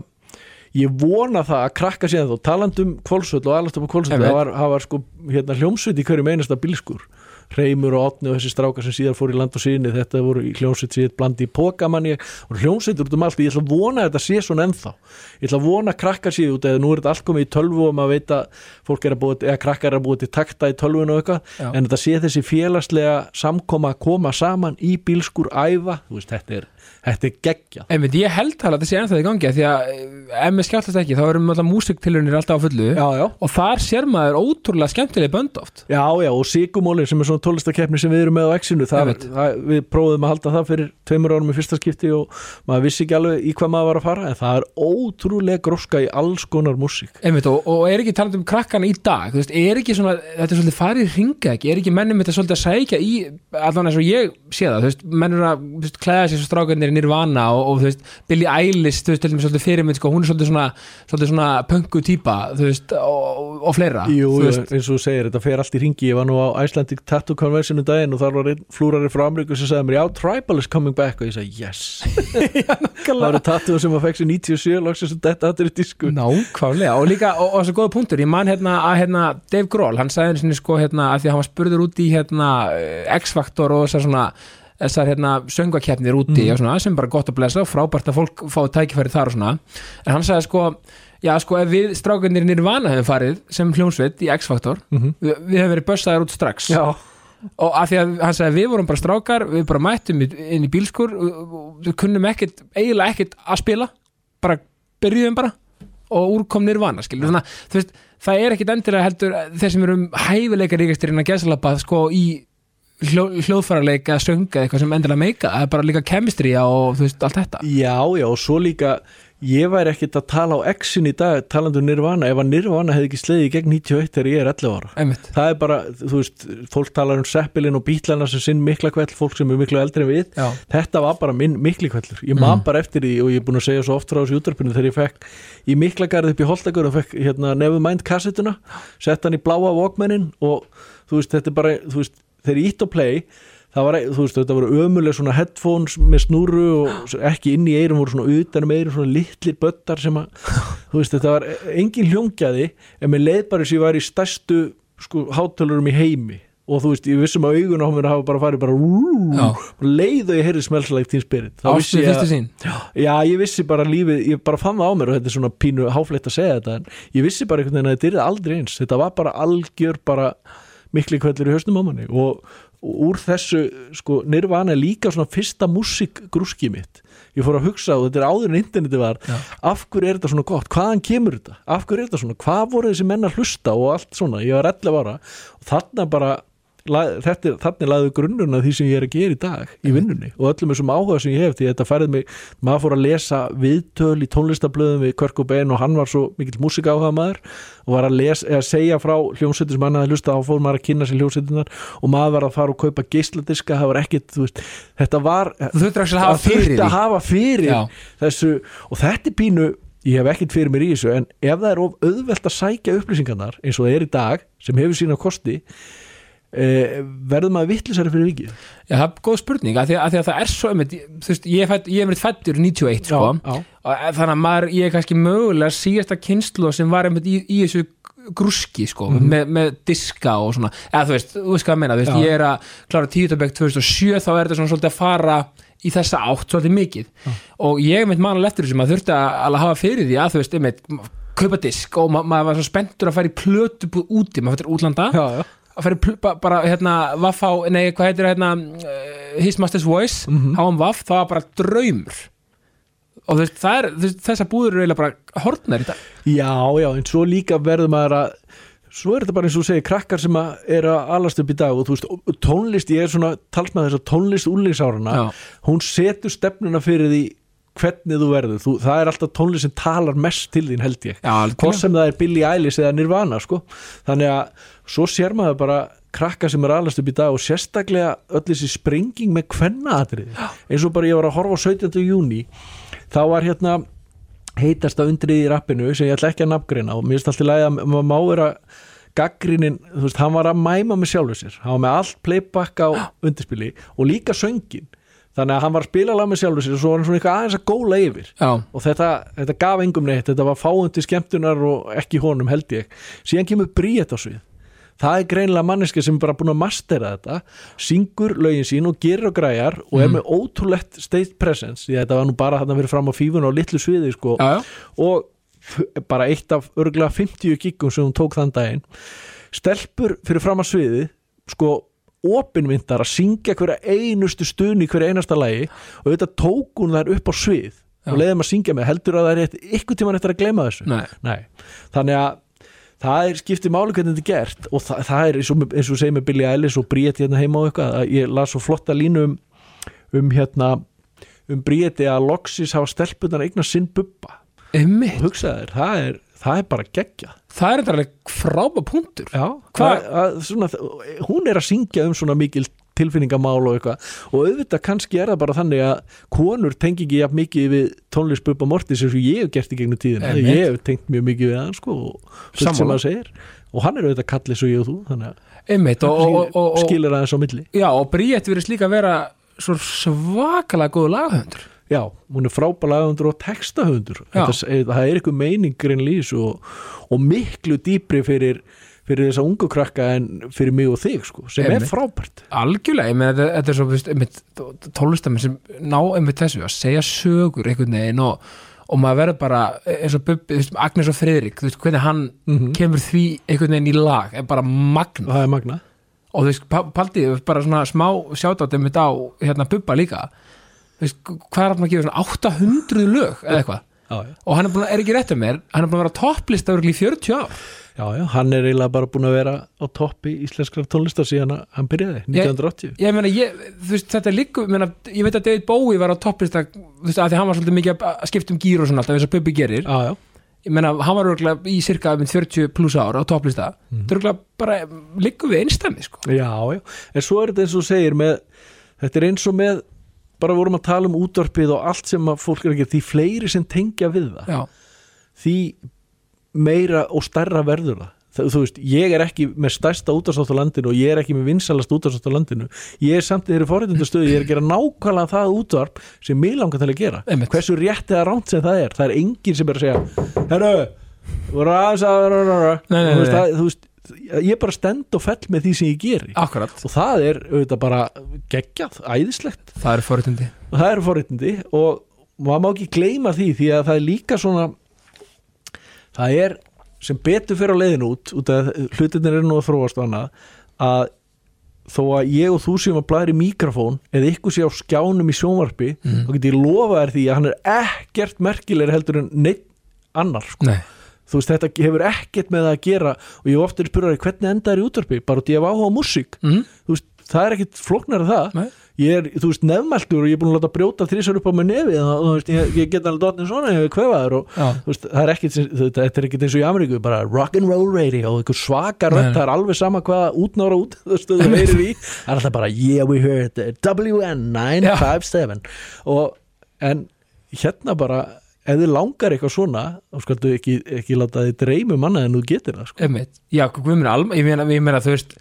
ég vona það að krakka síðan þó talandum kvólsvöld og alast upp á kvólsvöld Einmitt. það var, var sko hérna, hljómsveit í hverju meinasta bílskur Reymur og Otni og þessi strákar sem síðar fór í land og síni þetta voru í hljómsveit síðan blandi í pókamanni og hljómsveitur út um allt ég ætla að vona að þetta sé svona ennþá. Ég ætla að vona að krakkar síðan út eða nú er þetta allt komið í tölvu og maður veit að fólk er að búið, eða krakkar er að búið til takta í tölvun og eitthvað en þetta sé þessi félagslega samkoma að koma saman í bílskur æfa, þú veist, þetta er, þetta er geggja Einmitt, ég held að þetta sé ennþá í gangi því að eh, ef mér skjáttast ekki þá erum alltaf músiktilunir alltaf á fullu. Já, já, og þar sér maður ótrúlega skemmtileg bönd oft. Já, já og Sigumólin sem er svona tólistakeppni sem við erum með á X-inu það, það, við prófum að halda það fyrir tveimur árum í fyrsta skipti og maður vissi ekki alveg í hvað maður var að fara en það er ótrúlega gróska í alls konar músík. Einmitt, og, og er ekki talað um krakkana í dag? Veist, er ekki svona, þetta er svolítið farið hringa ekki, er ekki mennum þetta svolítið að sækja í allan eins og ég sé það, veist menn er að veist, klæða sér Nirvana og, og þú veist, Billie Eilish, þú veist, til dæmis svolítið fyrirmynd, sko, hún er svolítið svona svolítið svona pöngu típa, þú veist og, og fleira, Jú, þú jú, veist. eins og þú segir, þetta fer allt í ringi ég var nú á Icelandic Tattoo Convention um daginn og þar var einn flúrari frá Ameríku sem sagði mér, já, Tribal is coming back. Og ég sagði, yes. <laughs> Það var tattoo sem að fekk sér 97 loksins og þetta þetta er í disku. Nákvæmlega og líka, og, og þessu góða punktur ég man hérna að hérna Dave Grohl hann sagði einu sinni sko hérna að því að þessar hérna söngvakeppnir úti og svona sem bara gott að blessa og frábært að fólk fái tækifæri þar og svona. En hann sagði sko já sko ef við strákarnir Nirvana hefum farið sem hljómsveit í X-Factor Mhm. við, við hefum verið bössaðar út strax. Já, og að því að hann sagði við vorum bara strákar við bara mættum inn í bílskur við kunnum ekkit, eiginlega ekkit að spila bara byrjuðum bara og úrkom nirvana skilur þannig að það er ekkit endilega heldur þeir sem eru um hæfileika ríkastir innan gæsalapað sko í hljó, hljóðfærarleika, sönga eitthvað sem endilega meika, það er bara líka kemistría og þú veist, allt þetta? Já, já, og svo líka ég væri ekkit að tala á X-in í dag talandi um Nirvana, ef að Nirvana hefði ekki sleiði í gegn 91 þegar ég er 11 ára. Einmitt, það er bara, þú veist, fólk talar um Seppelin og Bítlana sem sinn mikla kveld fólk sem er miklu eldri en við. Já, þetta var bara minn mikli kvellur ég man bara eftir því og ég er búin að segja svo oft frá þessu útdarpinu þegar ég fekk í mikla garð upp í Holtagur og fekk hérna Nevermind kassetuna sett hann í bláa Walkmanin og þú veist þetta er bara, þú veist þegar ég ítt á play það var, þú veist þetta voru ömuleg svona headphones með snúru og ekki inn í eirum voru svona utan um eirum svona litlir böttar sem að <laughs> þú veist þetta var engin hljóngjaði en með leið bara sem ég var í stærstu sko hátölurum í heimi. Og þú veist, ég vissum að augun á mér hafa bara farið bara, bara leið og ég heyrði smelsalægt tín spirit. Þá vissi ástu ég fyrstu sín? Já, ég vissi bara lífið ég bara fann það á mér og þetta er svona pínu háfleitt að segja þetta en ég vissi bara einhvern veginn að þetta er aldrei eins. Þetta var bara algjör bara mikli kvöldur í höstum á manni. Og, og úr þessu, sko, Nirvana er líka svona fyrsta músikgrúski mitt. Ég fór að hugsa og þetta er áður en interneti var Já. af hverju er þetta svona gott, hvaðan kemur þetta? Af hverju er þetta svona, hvað voru þessi menn að hlusta og allt svona, ég var 11 ára. Og þarna bara þetta þannig laðu grunnuna því sem ég er að gera í dag í vinnunni og öllum þessum áhuga sem ég hef því þetta færið mig, maður fór að lesa viðtöl í tónlistablöðum við Körk og Ben og hann var svo mikill músikáhuga maður og var að, lesa, eða segja frá hljómsveitir sem hann hafði hlusta á fór maður að kynna sér hljómsveitinar og maður var að fara og kaupa geisladiska það var ekkit, þú veist, þetta var þú þurftur ekki að hafa fyrir þurfti að hafa fyrir þessu og þetta er pínu ég hef ekkert fyrir mér í þessu en ef það er of auðvelt að sækja upplýsingarnar eins og það er í dag sem hefur sína kosti verður maður vittlisari fyrir vikið Já, það er góð spurning, af því, að, því að það er svo einmitt, veist, ég er, einmitt fættur 91, sko, já. og eh, þannig að maður, ég er kannski mögulega síðasta kynslu sem var einmitt í, í þessu grúski, sko, með, með diska og svona, eða þú veist, þú veist hvað að meina, þú veist. Já. ég er að klára tíutabæk 2007, þá er þetta svona svolítið að fara í þessa átt svolítið mikið og ég er einmitt manal eftir þessu, maður þurfti að hafa fyrir því að þú veist, einmitt, kaupa disk og ma maður var svo spenntur að fara í plötu úti, maður fyrir útlanda já, já. Að ba- bara hérna vaff á, nei hvað heitir hérna uh, His Master's Voice, mm. -hmm. vaff það var bara draumur og veist, það er, þú veist, þessar búður eru eiginlega bara hortnar í dag Já, já, en svo líka verður maður að svo er þetta bara eins og segir, krakkar sem er að alast upp í dag og þú veist, tónlist ég er svona talsmaður þess að tónlist úrlingsárana Já. hún setur stefnuna fyrir því hvernig þú verður, þú, það er alltaf tónlist sem talar mest til þín held ég. Hvort sem það er Billie Eilish eða Nirvana sko. þannig að svo sér maður bara krakka sem er alast upp í dag og sérstaklega öll þessi sprenging með kvennaatrið eins og bara ég var að horfa á 17. júni þá var hérna heitasta undrið í rappinu sem ég ætla ekki að nafngreina og mér finnst alltaf lægi að maður má vera gaggrinin, þú veist, hann var að mæma með sjálfur sér, hann var með allt playback á undirspili og líka söngin þannig að hann var að spila lag með sjálfur sér og svo var hann svona eitthvað aðeins að góla yfir. Já, og þetta, þetta gaf engum neitt þetta var fáundi skemmtunar og ekki honum held ég. Síðan kemur Bríett á svið. Það er greinilega manneski sem er bara búin að mastera þetta syngur lögin sín og gerir og græjar og er með ótrúlegt stage presence því að þetta var nú bara þarna verið fram á fífun og litlu sviði sko. Já, og bara eitt af örgulega 50 giggum sem hún tók þann daginn. Stelpur fyrir fram að sviði sko opinvindar að syngja hverja einustu stund í hverja einasta lagi og þetta tók hún þær upp á svið Já. og leiðum að syngja með heldur að það er eitt, ykkur tíman eftir að gleyma þessu nei Nei. þannig að það er skiptið máli hvernig þetta er gert og það, það er eins og, eins og segir með Billie Eilish og Bríett hérna heima á eitthvað að ég las svo flotta línu um, um hérna um Bríetti að loksis hafa stelpunar eignar sinn bubba Einmitt. hugsaðir, það er, það er bara geggja Það er þetta alveg frába punktur. Já, það, að, svona, hún er að syngja um svona mikil tilfinningamál og eitthvað. Og auðvitað kannski er það bara þannig að konur tengi ekki jafn mikið við tónlist Bubba Mortis eins og ég hef gert í gegnum tíðina. Einmitt. ég hef tengt mjög mikið við hann sko og að og hann er auðvitað kallið svo ég og þú þannig að Einmitt og, og, skilir aðeins á milli. Já, og Bríett virðist líka vera svo svakalega góðu laghöndur Já, hún er frábælaðundur og textahundur Já. það er eitthvað meiningurinn lýs og, og miklu dýpri fyrir, fyrir þessa ungu krakka en fyrir mig og þig sko, sem Einmitt. er frábært algjörlega, ég meina þetta, er svo tólestamenn sem ná einmitt þessu að segja sögur einhvern veginn og, og maður verður bara eins og Bubbi, Agnes og Friðrik þú veist, hvernig hann Mhm. kemur því einhvern veginn í lag, er bara magn það er magna og þú veist, Pa- Paldi, bara svona smá sjátátt einmitt á hérna Bubba líka veist, hvað er hann að gefa svona 800 lög eða eitthvað? Og hann er, búin, er ekki rétt um mér, hann er búin að vera topplista örugglega í 40 ár. Já, já, hann er eiginlega bara búin að vera á toppi íslenskrar tónlistar síðan hann byrjaði 1980 ég meina, ég, veist, þetta er líka meina, ég veit að David Bowie var á veist, að því hann var svolítið mikið að skipta um gýr og svona alltaf eins og Bubbi gerir. Já, já, ég meina, hann var örgulega í cirka mynd 40 pluss ár á topplista. Mhm. þetta er örgulega bara, líka við einstæmi sko. já, já. En svo er þetta eins og segir með þetta er eins og með bara vorum að tala um útvarpið og allt sem fólk er að gera því fleiri sem tengja við það já, því meira og stærra verður það. Það, þú veist, ég er ekki með stærsta útasátt á landinu og ég er ekki með vinsalast útasátt á landinu. Ég er samt í þeirri forréttindastöðu ég er að gera nákvæmlega það útvarp sem mig langar til að gera. Einmitt. hversu rétt eða ránt sem það er það er enginn sem er að segja herru, voru aðeins að Þú veist, ég bara stend og fell með því sem ég geri. Akkurat. Og það er auðvitað bara geggjað, æðislegt. Það er forutindi og það eru forréttindi og maður má ekki gleyma því því að það er líka svona það er sem betur fyrir á leiðin út út að hlutinir eru nú að þróast og annað að þó að ég og þú séum að blæri mikrofón eða ykkur sé á skjánum í sjónvarpi Mhm. þá get ég lofa þér því að hann er ekkert merkilegri heldur en neitt annar sko. nei, þú veist þetta hefur ekkert með það að gera og ég hef ofta spurðið hvernig endaður í útvarpi? Bara út í að hafa áhuga á músík. Mm, þú veist, það er ekkert flóknar en það. Nei. ég er, þú veist, nefnmæltur og ég er búin að láta brjóta þrísar upp á með nefi og þú veist, ég, ég get alveg dotnin svona ef ég kvefaður og Já. þú veist, það er ekkert þetta, er ekkert eins og í Ameríku bara rock and roll radio og svaka nei. það er alveg sama hvað útnára út þú veist, þú heyrir í, það er alltaf bara yeah we heard it, WN 957 og en hérna bara ef þið langar eitthvað svona þá skaldu ekki, ekki láta þið dreymu manna en þú getur það sko. Já, alma, ég meina, ég meina veist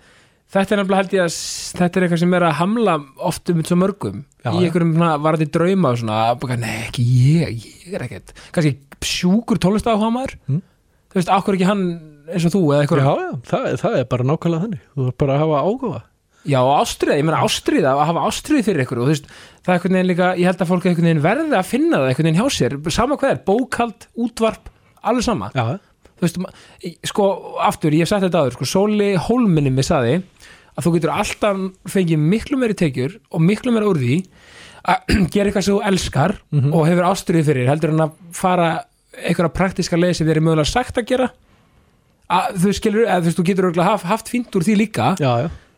þetta er nefnilega held ég að þetta er eitthvað sem er að hamla oft um svo mörgum Já, í já. einhverjum varandi drauma og svona, nei ekki ég, ég er ekkert kannski sjúkur tólistahámaður Mm. þú veist, akkur ekki hann eins og þú eða já, eitthvað, já, það, er- það er bara nákvæmlega þannig þú er bara að hafa ágóða já, ástriða ég meina ástriða, að hafa ástriði fyrir ykkur og þú veist, það er einhvern veginn líka, ég held að fólk einhvern veginn verði að finna það einhvern veginn hjá sér, sama hvað er bókald, útvarp, alveg sama. Já, þú veist, sko, aftur, ég hef sagt þetta aður sko, Sóli Hólminni mig saði að þú getur alltaf fengið miklu meiri tekjur og miklu meiri úr því að <clears throat> gera eitthvað sem þú elskar og hefur ástriðið fyrir heldur en að fara einhverja praktiska leið sem þér er mögulega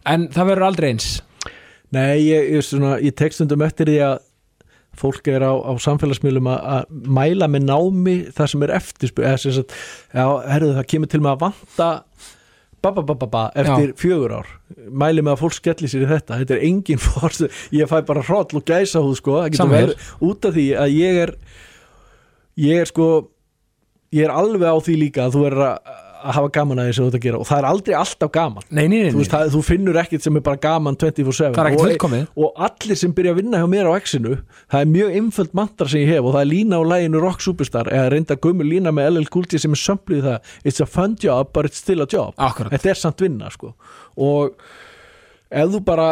já, já en það verður aldrei eins. Nei, ég, ég, svona, ég tek stundum eftir því að fólk er á, á samfélagsmiðlum að, mæla með námi það sem er eftirspur eða sem sagt, já, herruðu, það kemur til með að vanta ba, ba, ba, ba, ba, eftir fjögur ár. Mæli með að fólk skelli sér í þetta. Þetta er engin <laughs> fórst, ég fæ bara hroll og gæsa húð sko, það getur verið út af því að ég er ég er sko ég er alveg á því líka að þú er að, að hafa gaman að því sem þú ert að gera. Og það er aldrei alltaf gaman. Nei, nei, nei, þú, veist, það, þú finnur ekkert sem er bara gaman 24-7 það er ekkert og, fullkomið. og allir sem byrja að vinna hjá mér á X-inu það er mjög einföld mantra sem ég hef og það er lína á læginu Rock Superstar eða reynda gömur lína með LL Cool J sem er sömplið það. It's a fun job but it's still a job. Akkurat, þetta er samt vinna sko. Og ef þú bara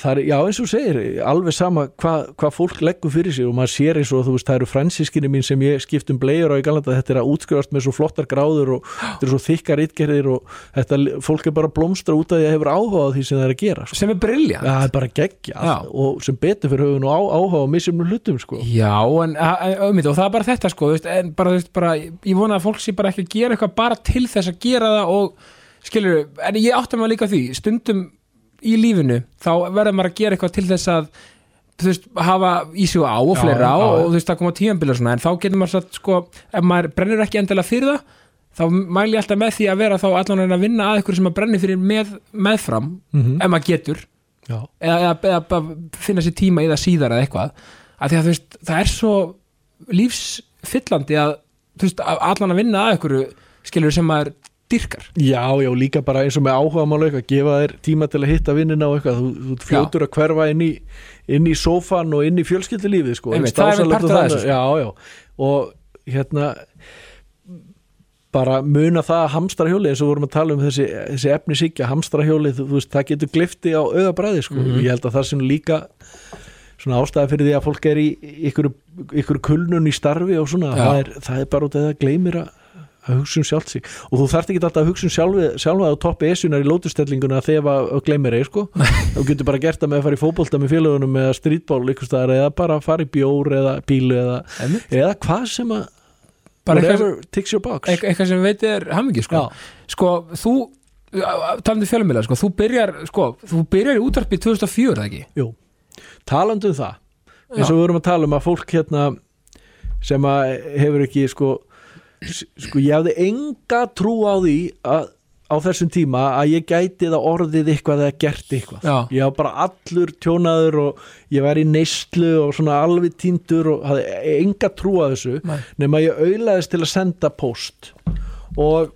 það er, já eins og segir, alveg sama hvað hva fólk leggur fyrir sig og maður sér eins og þú veist, það eru fransískinni mín sem ég skipt um blegjur á í galanda, þetta er að útskrifast með svo flottar gráður og þetta er svo þykkar ítgerðir og þetta, fólk er bara blómstra út af því að hefur áhuga á því sem það er að gera sko. sem er brilja Já, það er bara geggja Já. og sem betur fyrir höfun og áhuga á misjumnum hlutum sko. Já, en, auðvitað, og það er bara þetta sko, veist, en bara, veist, bara, ég vona að fólk sé bara ekki að gera eitthvað bara til þess að gera það og skilur, en ég átti maður líka því, stundum í lífinu, þá verður maður að gera eitthvað til þess að þú veist, hafa í sig á og fleira já, og, og þú veist, það koma tíðanbílar svona, en þá getur maður satt, sko, ef maður brennur ekki endilega fyrir það, þá mæli ég alltaf með því að vera þá allan að vinna að ykkur sem maður brennir fyrir með, meðfram, Mhm. ef maður getur. Eða, eða, eða bara finna sér tíma í það síðar eða eitthvað. Að því að þú veist, það er svo lífsfyllandi að þú veist, að allan að vinna að ykkur skilur sem maður dyrkar já, já, líka bara eins og með áhuga mála eitthvað, gefa þér tíma til að hitta vinnina og eitthvað, þú, þú fljótur að hverfa inn í, inn í sófan og inn í fjölskyldulífið sko, Einmitt, það er partur af þessu, sko. já, já, og hérna bara muna það að hamstrahjóli eins og vorum að tala um þessi, þessi efni síkja, hamstrahjóli, þú, þú veist, það getur glifti á auðabræði, sko, Mhm. ég held að það sem líka svona ástæða fyrir því að fólk er í ykkur, ykkur kulnun í starfi og svona, Já. það er, það er bara út af það gleymir að að hugsa um sjálft sig. Og þú þarft ekki alltaf að hugsa um sjálfa á toppi esunar í lótustellinguna þegar að gleymir eða sko. <laughs> Þú getur bara gert það með að fara í fótbolta með félagunum eða strítból eða bara að fara í bjór eða bílu eða, eða hvað sem að whatever ticks your box. Eitthvað, sem veit er hamingi sko. Sko, þú talandi fjölumila, sko, þú byrjar sko, þú byrjar í útvarpi 2004, eða ekki? Jú, talandi um það eins og við vorum að tala um að fólk hérna sem að hefur ekki sko, sko ég hafði enga trú á því að á þessum tíma að ég gæti það orðið eitthvað eða gert eitthvað Já. ég var bara allur tjónaður og ég var í neyslu og svona alveg týndur og hafði enga trú á þessu Nei. nema ég auðlaðist til að senda post og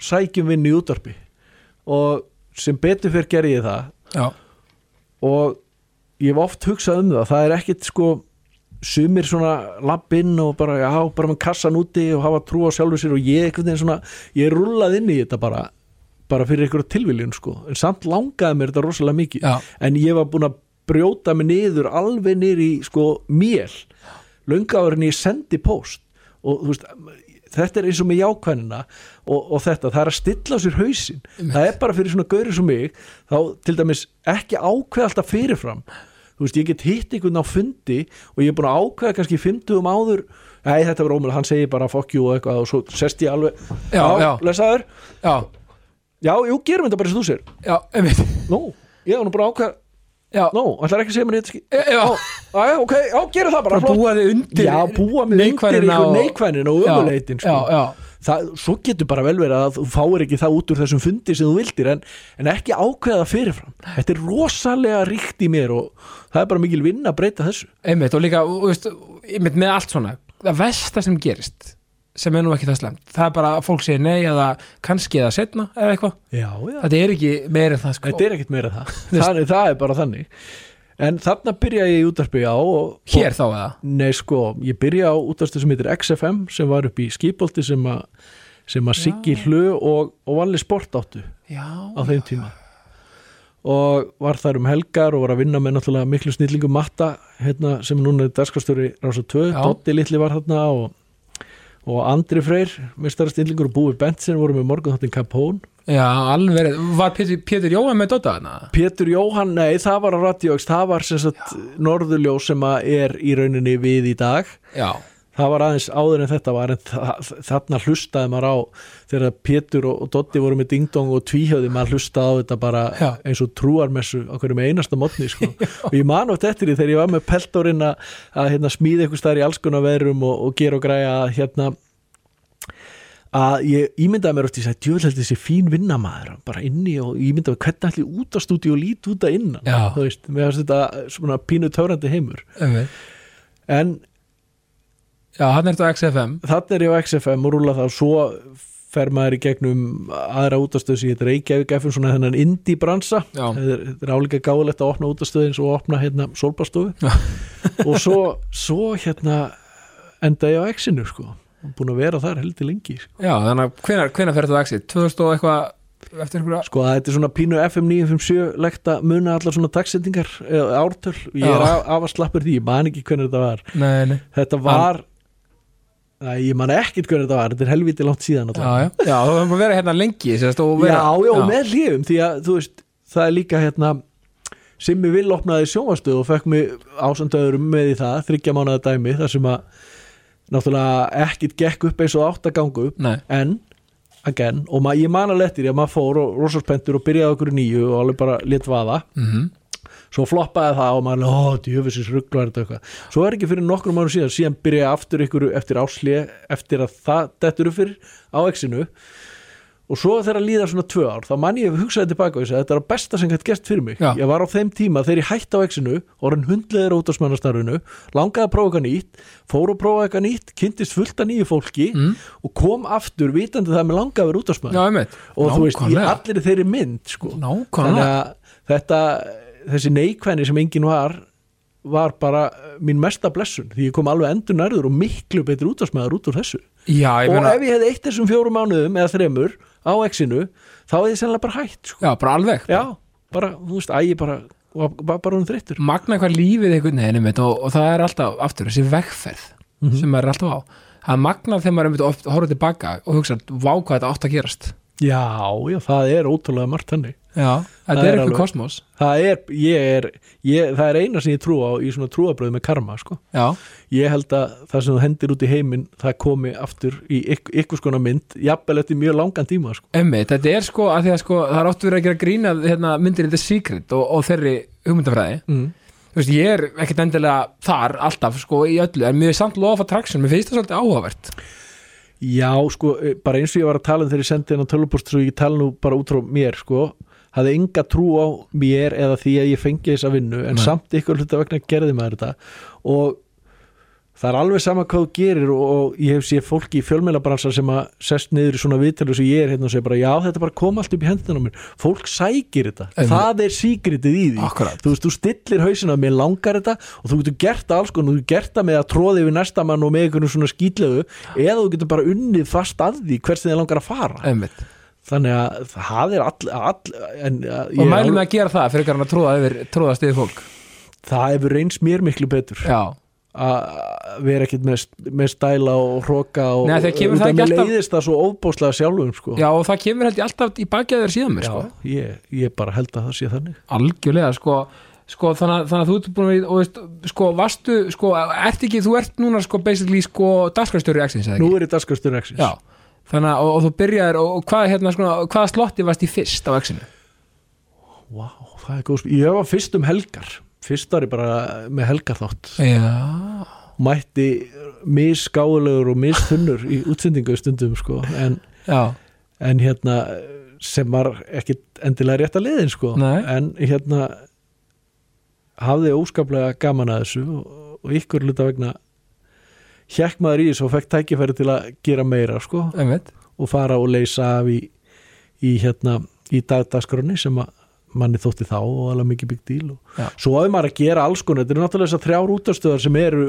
sækjum vinn í útvarpi og sem betur fyrir gerði ég það Já, og ég hef oft hugsað um það það er ekkit sko sumir svona lappinn og bara já, bara með kassan úti og hafa trú á sjálfur sér og ég veginn svona, ég er rullað inn í þetta bara, bara fyrir einhverju tilviljun sko, en samt langaði mér þetta rosalega mikið, já, en ég var búin að brjóta mig niður alveg niður í sko mél, löngaður en ég sendi post og þú veist þetta er eins og með jákvæðina og, og þetta, það er að stilla sér hausinn. Það er bara fyrir svona gauri sem mig þá til dæmis ekki ákveða alltaf fyrirfram þú veist, ég get hitt einhvern á fundi og ég er búin að ákveða kannski 50 um áður. Nei, þetta var ómjöld, hann segir bara fuck you og eitthvað og svo sest ég alveg Já, já. lesaður, já, já, jú, gerum þetta bara sem þú sér já, einmitt. Nú, ég var nú bara að ákveða Já, Nú, ætlar ekki að segja mér þetta já, já. Já, ok, já, gerum það bara bara flott. búa þig undir Já, búa mig undir neikvæðnina ykkur og- neikvæðin og Já, ömuleitin sko. Já, já, það, Svo getur bara vel verið að þú fáir ekki það út úr þessum fundi sem þú vildir en, en ekki ákveða fyrirfram. Þetta er rosalega ríkt í mér og það er bara mikil vinn að breyta þessu. Einmitt og líka, og, veist, einmitt með allt svona það versta sem gerist sem er nú ekki það slemt það er bara að fólk segir nei eða kannski eða setna eða eitthvað, þetta er ekki meira en það sko. Þetta er ekkit meira það. Þannig, Það er bara þannig En þarna byrja ég í útarpi á og, hér þá eða? Nei sko, ég byrja á útastu sem heitir XFM sem var upp í skipolti sem að sem að Siggi Hlu og, og Valli Sport áttu já, á þeim tíma. Og var þar um helgar og var að vinna með náttúrulega miklu snillingum matta hérna, sem núna er dagskastöri Rása 2, Já. Dotti litli var þarna og, og Andri Freyr, mistara stillingur og Búi Bentsen voru með morgun þáttin Capone. Já, alveg, var Pétur, Pétur Jóhann með Dota hana? Pétur Jóhann, nei, það var á Radiox það var sem sagt Norðurljós sem er í rauninni við í dag. Já, það var aðeins áður en þetta var en þa- þarna hlustaði maður á þegar Pétur og, og Dotti voru með dingdong og tvíhjöði, maður hlustaði á þetta bara Já. eins og trúarmessu á hverjum einasta mótni sko. <laughs> og ég man átt eftir því þegar ég var með peltorinn að, að hérna, smíða eitthvað stær í alls konar veðrum og, og gera og græja að hérna að ég ímyndaði mér oft í að djöðl held þessi fín vinnamaður bara inni og ég ímyndaði mér hvernig allir út á stúdíu og lít út að innan þú veist, mér finnst þetta svona pínu törandi heimur einmitt. en Já, hann er þetta á XFM þannig er ég á XFM og rúla það svo fer maður í gegnum aðra útastöð sem ég Reykjavík FM svona þennan indie bransa þetta er, er álíka gáðilegt að opna útastöð eins og opna hérna solbastofu <laughs> og svo, svo hérna enda ég á X-inu sko. Búin að vera þar heldur lengi sko. Já, þannig að hvenær, hvenær fer þetta á Exit? 2000 og eitthvað eftir einhverja sko að þetta er svona pínu FM 957 legt að muna allar svona dagsendingar eða ártöl, ég er Já. af, af að slappur því ég man ekki hvernig þetta var. Nei, nei, þetta var Æ, ég man ekkit hvernig þetta var, þetta er helviti langt síðan já, já. Já, þú hefum vera hérna lengi sérst, vera, já, já, með hlifum því að þú veist, það er líka hérna Simmi Vill opnaði sjónvastöð og fekk mig ásandöðurum með í það þryggja mánuða dæmi þar sem að náttúrulega ekkit gekk upp eins og átt að ganga upp Nei, en, again, og ma ég man að lettir að maður fór og rosarspentur og byrjaði okkur nýju og alveg bara lit vaða. Mhm svo floppaði það og maður, ó, djöfisins rugglar þetta eitthvað, svo er ekki fyrir nokkrum árum síðan síðan byrjaði aftur ykkur eftir áslið eftir að það dettur upp fyrir á exinu og svo þegar að líða svona tvö ár, þá man ég hugsaði tilbaka og ég sagði, þetta er að besta sem gætt gert fyrir mig Já. ég var á þeim tíma þegar ég hætti á exinu orðin hundleðir út á smannastarfinu langaði að prófa eitthvað nýtt, fór að prófa eitthvað nýtt kynntist fullt af nýju fólki mm. og kom aftur vitandi það með langaði að vera út Já, einmitt og þú veist, Nákvæmlega. allir þeirri mynd sko. þannig Nákvæmlega að þetta þessi neikvæðni sem enginn var var bara mín mesta blessun. Því ég kom alveg endur nærður og miklu betur útastmaður út úr þessu. Já, og meina, ef ég hefði eitt þessum fjórum mánuðum eða þremur á exinu þá hefði ég sennilega bara hætt sko. já, bara alveg. Já, bara, þú veist, æ, ég bara bara, bara um þreyttur. Magna hvað lífið einhvern veginn og, og það er alltaf, aftur, þessi vegferð Mhm. sem maður er alltaf á. Það er magnað þegar maður einmitt oft horfður tilbaka og hugsa, vá hvað þetta átt að gerast. Já, já, það er ótrúlega margt henni Já, þetta er eitthvað kosmos það er, ég er ég, það er eina sem ég trú á í svona trúabröð með karma sko. Ég held að það sem þú hendir út í heiminn það komi aftur í ykk- ykkur skona mynd jafnvel eftir mjög langan tíma sko. emmi, þetta er sko að því að sko, það er oft verið að gera grína hérna, myndir The Secret og, og þeirri hugmyndafræði mm. Þú veist, ég er ekkert endilega þar alltaf sko í öllu, en mér er samt lofa traction, mér finnst það svolítið áhugavert Já, sko, eh, bara eins og ég var að tala um þegar ég sendi hennar tölvupost svo ég tala nú bara út frá mér, sko hafði enga trú á mér eða því að ég fengi þessa vinnu, en Nei. samt ykkur hluta vegna gerði maður þetta og það er alveg sama hvað þú gerir og, og ég hef séð fólki í fjölmjölabransar sem að sest niður í svona viðtölu sem ég er hérna og segja bara, já, þetta bara kom allt upp í hendina á mér fólk sækir þetta, Einmitt. það er síkritið í því Akkurat. þú veist, þú stillir hausina mér langar þetta og þú getur gert alls konar, þú getur gert það með að tróði við næsta mann og með einhvern svona skýtlegu eða þú getur bara unnið fast að því hvers þið langar að fara Emmitt, þannig að það er all, all en, og mælum við að gera það fyrir að tróða yfir, tróða stiði fólk. Það hefur reynst mér miklu betur. Já, að vera ekkit með, með stæla og hróka og Nei, kemur það alltaf- leiðist það svo óbóðslega sjálfum sko. já og það kemur held ég alltaf í bakjaður síðan mér Já, sko. ég, ég bara held að það sé þannig. Algjörlega sko, sko þannig, þannig að þú ert búin að veist, sko varstu, sko, ert ekki þú ert núna sko basically sko eða Nú er ég Já, þannig að og, og þú byrjaðir og, og hvað hérna sko, hvaða slotti varst í fyrst á Exinu? Vá, það er góð Ég var fyrst um helgar Fyrst var ég bara með helgarþátt Já, Mætti misgáðulegur og misþunnur í útsendingu stundum sko en, en hérna sem var ekkit endilega rétt að liðin sko Nei. en hérna hafði óskaplega gaman að þessu og, og ykkur luta vegna hjekk maður í þessu og fekk tækifæri til að gera meira sko. Einmitt. Og fara og leysa af í, í hérna í dagdagskroni sem að manni þótti þá og alveg mikið bygg díl og Já. svo hafði maður að gera alls konar. Þetta eru náttúrulega þessar þrjár útastöðar sem eru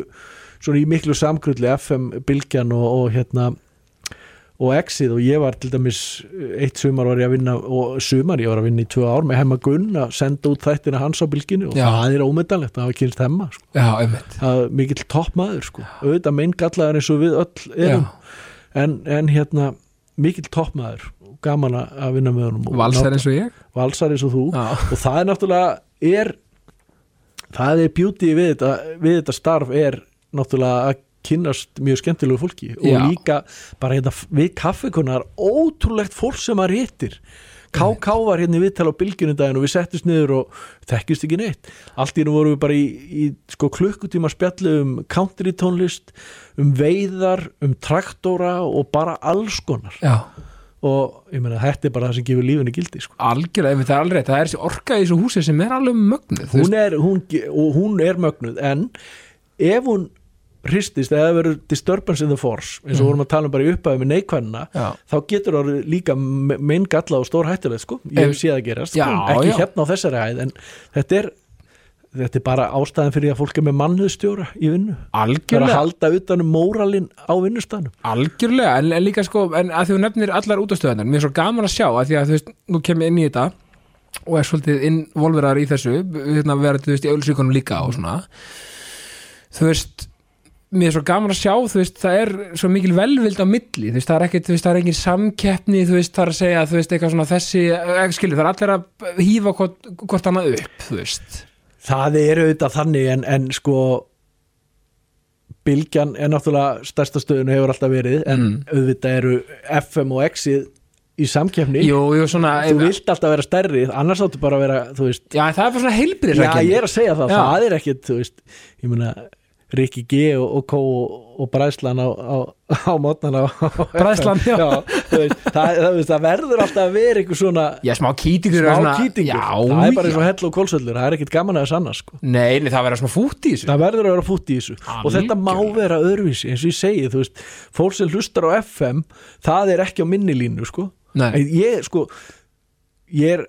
svona í miklu samkrulli FM, Bilgjan og, og hérna og exið og ég var til dæmis eitt sumar var ég að vinna og sumar ég var að vinna í tvö ár með hemma Gunn að senda út þættina hans á bylginu og Já. það er ómyndanlegt að hafa kynst hemma sko. já, það er mikill toppmaður sko. auðvitað minn gallaður eins og við öll erum. En, en hérna mikill toppmaður gaman að vinna með honum. Valsar eins og ég? Valsar eins og þú. Já, og það er náttúrulega er það er beauty við þetta, við þetta starf er náttúrulega að kynnast mjög skemmtilegu fólki og Já. líka bara hérna við kaffekunar ótrúlegt fólk sem maður hittir KK var hérna í viðtal á bylgjunum daginn og við settist niður og þekkist ekki neitt. Allt í nú vorum við bara í, í sko, klukkutíma spjallu um country tónlist um veiðar, um traktora og bara alls konar. Já, og ég meina þetta er bara það sem gefur lífinu gildi sko. algjörlega, einmitt, það er alveg það er þessi orka í þessu húsi sem er alveg mögnuð hún er, hún, og hún er mögnuð en ef hún hristist eða verður disturbance in the force eins og Mhm. vorum að tala um bara í upphæði með neikvæðina Já. þá getur það líka minn galla og stór hættulegt sko, ég Ef- hef séð að gerast sko, Já, ekki já. hérna á þessari hæð en þetta er þetta er bara ástæðan fyrir að fólk er með mannhuðstjóra í vinnu, það er að algjörlega, halda utan um móralin á vinnustanum algjörlega en, en líka sko, en að þú nefnir allar útastöðanar mér er svo gaman að sjá, að því að þú veist nú kem ég inn í þetta og er svolítið involverar í þessu, hérna verður þú veist í ölsíkonum líka og svona þú veist mér er svo gaman að sjá, veist, það er svo mikil velvild á milli, veist, það er þú veist, það er engin samkeppni, það er að segja þú veist, eitthvað svona þessi, ekki skilur, það er allir að hýfa hvort, hvort annað upp þú veist, það er auðvitað þannig en, en sko Bylgjan er náttúrulega stærsta stöðun og hefur alltaf verið en Mm. auðvitað eru FM og X-ið í samkeppni. Jú, jú, svona þú vilt alltaf vera stærri annars áttu bara að vera, þú veist. Já, það er bara svona heilbriðis já, ég er að segja það, Já. það er ekkit þú veist, ég meina Rikki G og, og Kó og, Bræslan á, á, á mótnana Bræðslan, já. þú veist, það, það, það verður alltaf að vera einhver svona já, smá kýtingur smá kýtingur, já, það er bara eins já. og hell og kólsöllur það er ekkit gaman að það sanna sko. Nei, nei, það verður svona fút í þessu. Það verður að vera fútt í þessu. Og þetta má vera öðruvísi eins og ég segi, þú veist, fólk sem hlustar á FM það er ekki á minni línu sko. Ég sko ég er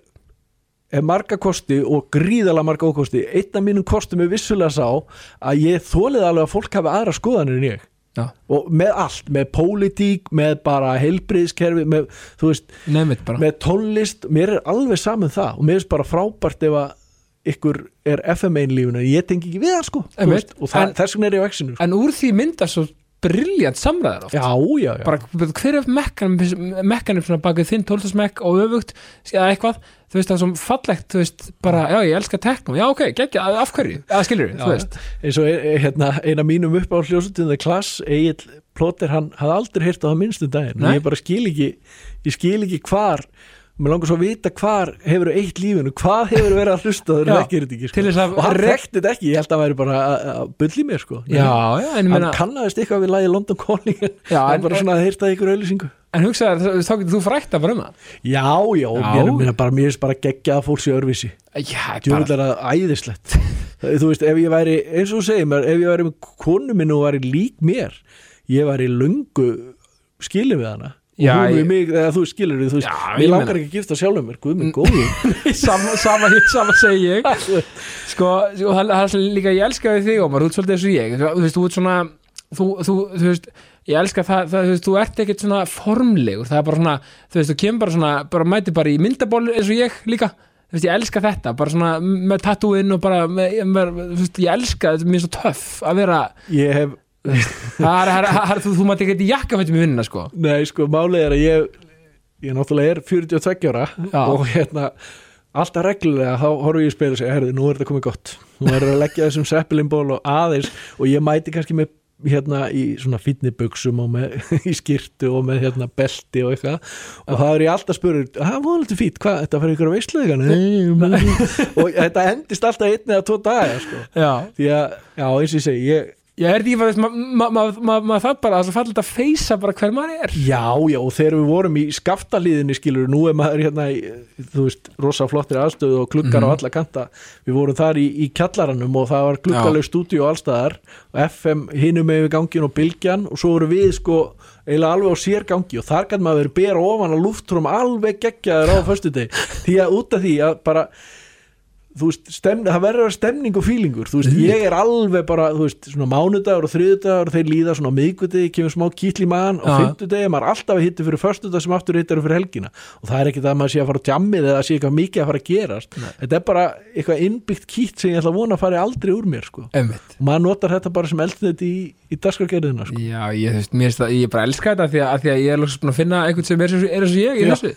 marga kosti og gríðalega marga ókosti. Einn af mínum kostum er vissulega sá að ég þólið alveg að fólk hafi aðra skoðanir en ég. Já, og með allt, með pólitík með bara heilbriðskerfi með, með tónlist mér er alveg saman það. Og mér finnst bara frábært ef að ykkur er FM einlífuna, ég tengi ekki við það sko. Veist, og það, En- þess vegna er ég á exinu sko. En úr því myndast svo briljant samræðar oft. Já, já, já, bara hver er mekkanum mekkanum svona bakið þinn tóltasmekk og öfugt eða eitthvað, þú veist það er svo fallegt þú veist, bara, já ég elska tekno já ok, geggja, af hverju, eða skilur þú veist, eins og e- hérna, eina mínum upp á hljósutum það klass, Egil Plóter hann hafði aldrei heyrt á það minnstu daginn. Ég bara skil ekki ég skil ekki hvar mér langar svo að vita hvar hefur eitt lífinu hvað hefur verið að hlusta þegar það gerir þetta ekki sko. og hann rek- rekti þetta ekki, ég held að hann væri bara að- að bulli mér sko. Já, já, hann meina kannaðist eitthvað við lagi London Calling Já, en- bara svona að heyrta ykkur auðlýsingu en hugsaðu, þá getur þú frætt að bara um það? Já, já, mér, mér, bara, mér er bara geggja að fólk sé örvísi já, bara, það æðislegt. <laughs> Þú veist, ef ég væri, eins og þú segir mér ef ég væri með konu minn og væri lík mér ég væri löngu skilin við hana Já, og hún við mig, eða þú skilur við, þú veist, Já, ég langar ekki að gifta sjálfum mér, guð minn góður. <laughs> Sama, sama, sama segi ég. Sko, og það það er líka ég elska við þig Ómar, þú ert svolítið eins og ég. Þú veist, þú ert svona þú, þú, þú veist, ég elska það, það þú veist, þú ert ekkert svona formlegur. Það er bara svona, þú veist, þú kemur bara svona bara mæti bara í myndaból eins og ég líka. Þú veist, ég elska þetta, bara svona með tattúinn og bara, með, með, þú veist, ég elska þetta er mér svo töff að vera ég hef, þú, þú mátt ekki jakkafættum í vinnuna, sko. Nei sko, málið er að ég ég náttúrulega er 42 ára Já. og hérna alltaf reglulega þá horfum ég í spil og segja, herði, nú er þetta komið gott. Nú er að leggja þessum seppelinból og aðeins og ég mæti kannski með hérna í svona fítnibuxum og með <laughs> í skirtu og með hérna belti og eitthvað. Og það er ég alltaf spurður, það var alveg fít hvað, þetta fyrir ykkur að veistlega <laughs> og þetta endist alltaf einn eða tvo daga sko. því að, já eins og ég segi ég, ég er því að maður ma, ma, ma, ma, það bara, er fallið að feysa bara hver maður er. Já, já, og þegar við vorum í skaftalíðinni skilur, nú er maður hérna í, þú veist, rosa flottir aðstöðu og kluggar Mhm. á alla kanta, við vorum þar í, í kjallaranum og það var gluggaleg stúdíu allstaðar FM hinum með gangin og bylgjan og svo voru við sko eiginlega alveg á sér gangi og þar gæti maður verið bera ofan að lúftrum alveg geggjaður á föstudegi. Því að út af því að bara þú veist, stemni, það verður að stemning og fílingur, þú veist, ég er alveg bara, þú veist, svona mánudagur og þriðudagur þeir líða svona á miðgudegi, kemur smá kýtl í maðan og Já. fimmtudegi, maður er alltaf að hitta fyrir föstudag sem aftur hittar fyrir helgina og það er ekki það að maður sé að fara á jammið eða sé eitthvað mikið að fara að gerast þetta er bara eitthvað innbyggt kýtt sem ég ætla að vona að fara aldrei úr mér, sko Einmitt. og maður notar þetta bara sem eldnett í, í dagskargerðina, sko Já, ég, veist, það, ég bara elska þetta af því að, að því að ég er búin að finna einhvern sem er, eins og- er ég Já. þessu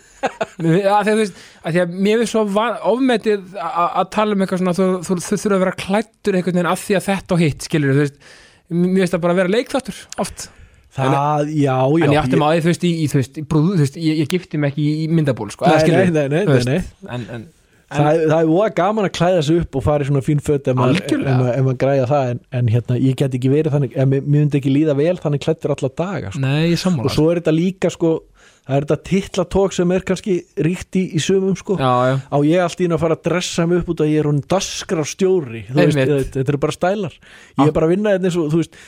að því að, að að mér finnst svo ofmetið að að tala um eitthvað svona þú, þú, þú þurfa að vera klættur einhvern veginn að því að þetta og hitt, skilur þú veist. Mér finnst það bara að vera leikþáttur oft. Það, já, já en ég átti maður, þú veist, í, í, þú veist, í brúð, þú veist, ég, ég gifti mig ekki í, myndaból, sko, Nei, eða skilurðu, nei, nei, nei, veist, nei, nei. En, en, það, það er voða gaman að klæða sig upp og fara í svona fín föt ef maður, græða það en, en hérna, ég get ekki verið þannig ef mér myndi ekki líða vel þannig klættur alla daga sko. nei, og svo er þetta líka sko, það er þetta tillatók sem er kannski ríkt í, í sumum sko. já, já, á ég allt í einu að fara að dressa mig upp út að ég er hún daskrar stjóri þetta, eru bara stælar. Ég er bara að vinna þetta eins og þú veist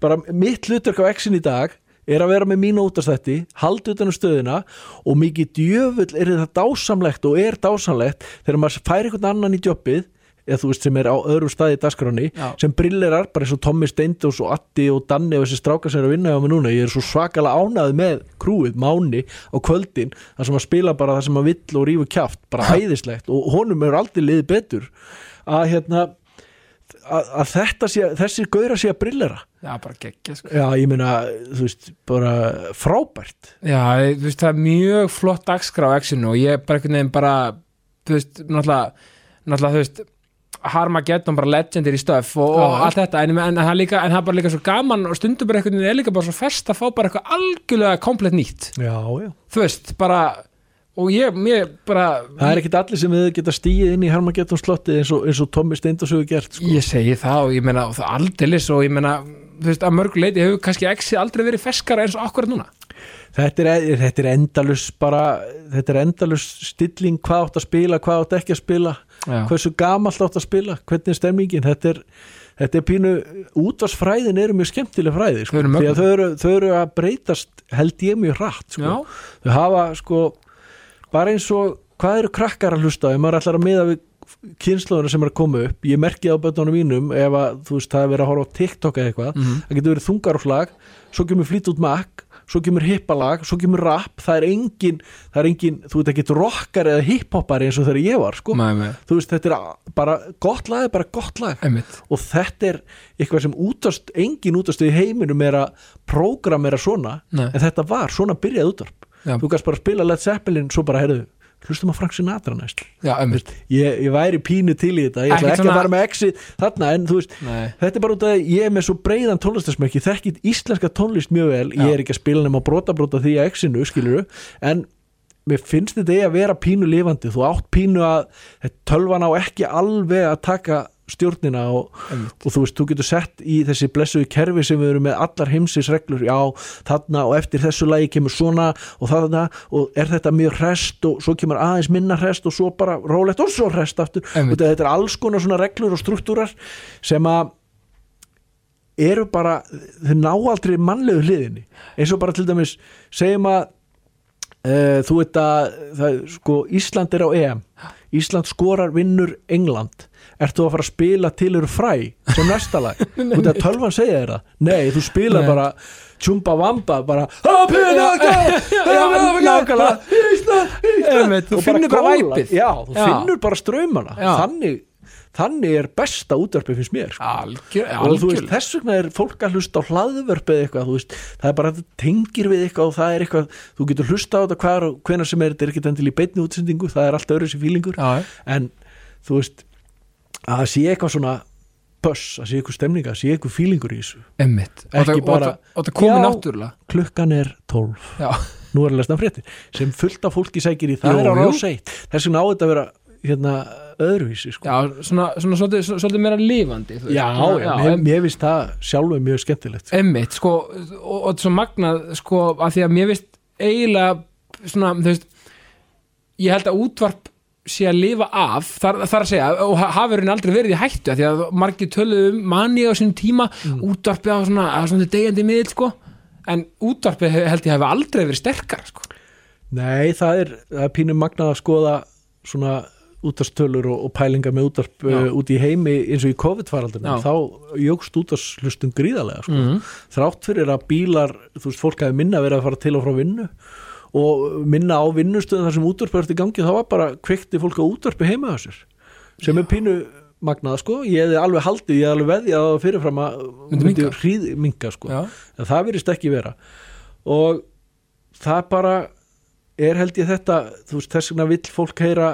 bara mitt hlutverk á exin í dag er að vera með mínu útastætti, halda utan um stöðina og mikið djöfull er þetta dásamlegt og er dásamlegt þegar maður fær einhvern annan í jobbið eða þú veist sem er á öðrum staði í dagskráni Já. sem brillerar, bara eins og Tommy Steindós og Addi og Danni og þessi strákar sem er að vinna á mig núna, ég er svo svakalega ánaði með krúið, Máni á kvöldin þar sem að spila bara það sem að vill og rífu kjaft, bara hæðislegt og honum er aldrei liðið betur að hérna að, að þetta sé, þessi gauðra sé að brillera. Já, bara geggja, sko. Já, ég meina, þú veist, bara frábært. Já, þú veist, það er mjög flott dagskrá og ég er bara einhvern veginn bara þú veist, náttúrulega náttúrulega, þú veist, Harmageddon bara legendir í stöf og, og allt þetta. En, en, það er líka, en það er bara líka svo gaman og stundum bara einhvern veginn er líka bara svo fest að fá bara eitthvað algjörlega komplett nýtt. Já, já. Þú veist, bara og ég, mér bara það er ekkit allir sem við geta stíið inn í Harmageddon slottið eins og, eins og Tommy Steindós hefur gert sko. ég segi það og ég meina og það aldeilis og ég meina þú veist, að mörgu leiti hefur kannski X-ið aldrei verið feskara eins og akkurat núna. Þetta, er, þetta er endalus bara, þetta er endalus stilling hvað átt að spila, hvað átt ekki að spila Já, hversu gamalt átt að spila hvernig er stemmingin, þetta er þetta er pínu, útvarsfræðin eru mjög skemmtileg fræði, sko, því að þau eru, þau eru að breytast held ég mjög hratt, sko. Þau hafa, sko bara eins og, hvað eru krakkar að hlusta ef maður ætlar að miða við kynnslóðuna sem er að koma upp, ég merki á bötunum mínum ef að, þú veist, það er verið að horfa á TikTok eða eitthvað, Mhm. það getur verið þungarúslag svo kemur flýt út makk svo kemur hippalag, svo kemur rap það er engin, það er engin, þú veit ekki rockar eða hiphoppari eins og þegar ég var sko. Nei, nei, þú veist, þetta er bara gott lag bara gott lag einmitt og þetta er eitthvað sem útast, engin útast í heiminum er að prógramera svona, Nei. en þetta var svona byrjað útvarp, Já. þú kannst bara spila Led Zeppelin, svo bara, heyrðu, hlustum að Frank Sinatra næst, Já, einmitt. Ég, ég væri pínu til í þetta, ég ætla ekki svona- að fara með exit þarna, en þú veist, Nei. þetta er bara út af að ég er með svo breiðan tónlistasmekki þekkit íslenska tónlist mjög vel. Já. ég er ekki að spila nema brota brota því að exinu skiluru, en mér finnst þetta eigi að vera pínu lifandi. Þú átt pínu að tölvan á ekki alveg að taka stjórnina og, og þú veist, þú getur sett í þessi blessuðu kerfi sem við erum með allar heimsins reglur, já, þarna og eftir þessu lagi kemur svona og þarna og er þetta mjög hrest og svo kemur aðeins minna hrest og svo bara rólegt og svo hrest aftur. Einmitt. og þetta er alls konar svona reglur og struktúrar sem að eru bara, þau ná aldrei mannlegu hliðinni, eins og bara til dæmis segjum að uh, þú veit að það, sko, Ísland er á EM Ísland skorar vinnur England. Ert þú að fara að spila til eru fræ sem næsta lag? <laughs> Þú veit að tölvan segja þér það. Nei, þú spila bara Tjumba Vamba bara <laughs> Ísland, Einmitt, þú finnur bara væpið. Já, þú finnur bara straumana. Já. Þannig, þannig er besta útvarpið finnst mér sko. Algjör, og þú veist, algjör þess vegna er fólk að hlusta á hlaðvörp eða eitthvað, veist, það er bara að þetta tengir við eitthvað og það er eitthvað þú getur hlusta á þetta hvenar sem er þetta er ekki endil í beinni útsendingu, það er allt öðru sér fílingur Já, en þú veist að það sé eitthvað svona böss, að sé eitthvað stemninga, að sé eitthvað fílingur í þessu. Einmitt. Ekki það- bara- það- og það komið náttúrulega. klukkan er 12, Já, nú er að lesna fréttir sem fullt af fólki sækir í, það Jú, er á ráseitt þess vegna á þetta að vera hérna, öðruvísi sko. já svona, svona svolítið, svolítið meira lifandi veist. já, já, mér, mér finnst það sjálfur mjög skemmtilegt sko. Emmitt, sko, og, þetta er svo magnað, sko, að því að mér veist eiginlega svona, þú veist ég held að útvarp sé að lifa af, þar, þar að segja og ha- hafi raunin aldrei verið í hættu því að margir töluðu um manni á sínum tíma Mm. útvarpið á svona, svona degjandi miðl, sko, en útvarpið he- held ég hafi aldrei verið sterkar, sko Nei, það er, það er pínum magnað að skoða svona útastölur og, og pælinga með útarp Já. uh, út í heimi eins og í COVID-faraldinu Já. þá jógst útastlustum gríðarlega sko. mm. þrátt fyrir að bílar þú veist, fólk hafi minna verið að fara til og frá vinnu og minna á vinnustöðum þar sem útvarp er í gangi, þá var bara kveikti fólk á útvarpi heima sér sem er pínu magnað sko, ég hefði alveg haldið, ég hefði alveg veðið að fyrirfram að Myndi minnka. hríð minka sko, Já, en það virðist ekki vera og það bara er held ég þetta þú veist, þess vegna vill fólk heyra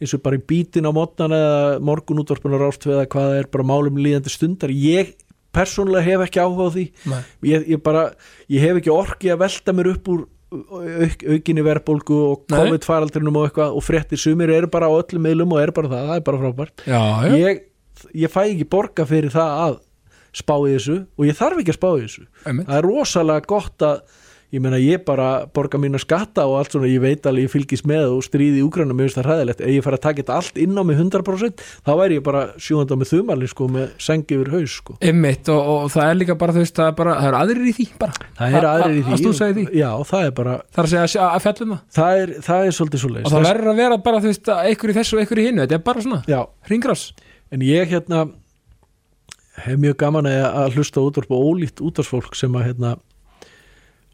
eins og bara í bítin á mótnan eða morgun útvarpunar rástveð eða hvað er bara málum líðandi stundar ég persónulega hef ekki áhuga á því ég, ég bara, ég hef ekki orki að velta mér upp úr auk, aukinni verðbólgu og. COVID-faraldrinum og eitthvað og fréttir sumir eru bara á öllum miðlum og eru bara það, það er bara frábært já, já. ég, ég fæ ekki borga fyrir það að spá í þessu og ég þarf ekki að spá í þessu einmitt. það er rosalega gott að ég meina ég bara borga mína skatta og allt svona, ég veit alveg ég fylgist með og stríði í úgrænum, mér finnst það hræðilegt. Ef ég fara að taka þetta allt inn á mig 100% þá væri ég bara sjúanda með þumalinn sko með sengi yfir haus sko. Einmitt og, og það er líka bara þú veist það er, bara, það er aðrir í því bara. Það er aðrir í a- að því því. já, það er bara, Það er að segja að, að fjallum það. Það er, það er svolítið svo og það verður að vera bara þú veist að einhver í þessu og einhver í hinnu þetta er bara svona já, hringrás. En ég hérna hef mjög gaman að, að hlusta út og ólíkt útvarsfólk sem að hérna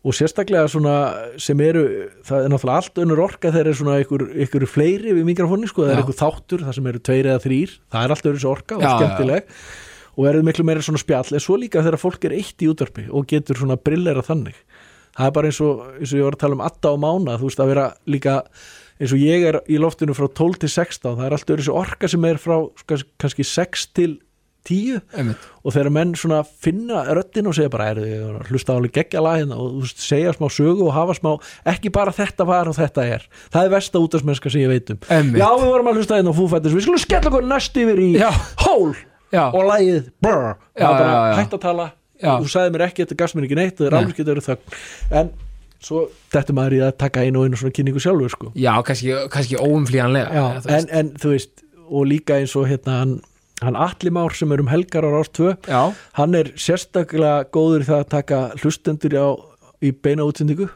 og sérstaklega svona sem eru það er náttúrulega allt önnur orka þegar er svona ykkur, ykkur fleiri við mikrofóni sko, það er Já. ykkur þáttur, það sem eru tveir eða þrýr það er allt önnur orka og Já, skemmtileg. Og verður miklu meira svona spjall en svo líka þegar fólk er eitt í útvarpi og getur svona brillera þannig. Það er bara eins og, eins og ég var að tala um atta og mána, þú veist að vera líka eins og ég er í loftinu frá 12 til 16 það er allt öðru orka sem er frá kannski 6 til 10 einmitt. og þegar menn svona finna röddin og segja bara er þið hlusta á alveg geggja lagina og veist, segja smá sögu og hafa smá ekki bara þetta var og þetta er. Það er versta útastmennska sem ég veit um. Einmitt. já við vorum að hlusta hérna á fúfættis við skulum skella okkur næst yfir í Já. hól Já, og lagið brr. Já, hætt að tala. Þú sagði mér ekki, þetta gafst mér ekki neitt það er alveg getur þögn. En svo þetta maður í að taka einu og einu svona kynningu sjálfur sko. Já kannski, kannski veist. en, en þú veist og líka eins og hérna hann, hann Atli Már sem er um helgar á Rás 2 já, hann er sérstaklega góður í það að taka hlustendur á, í beina útsendingu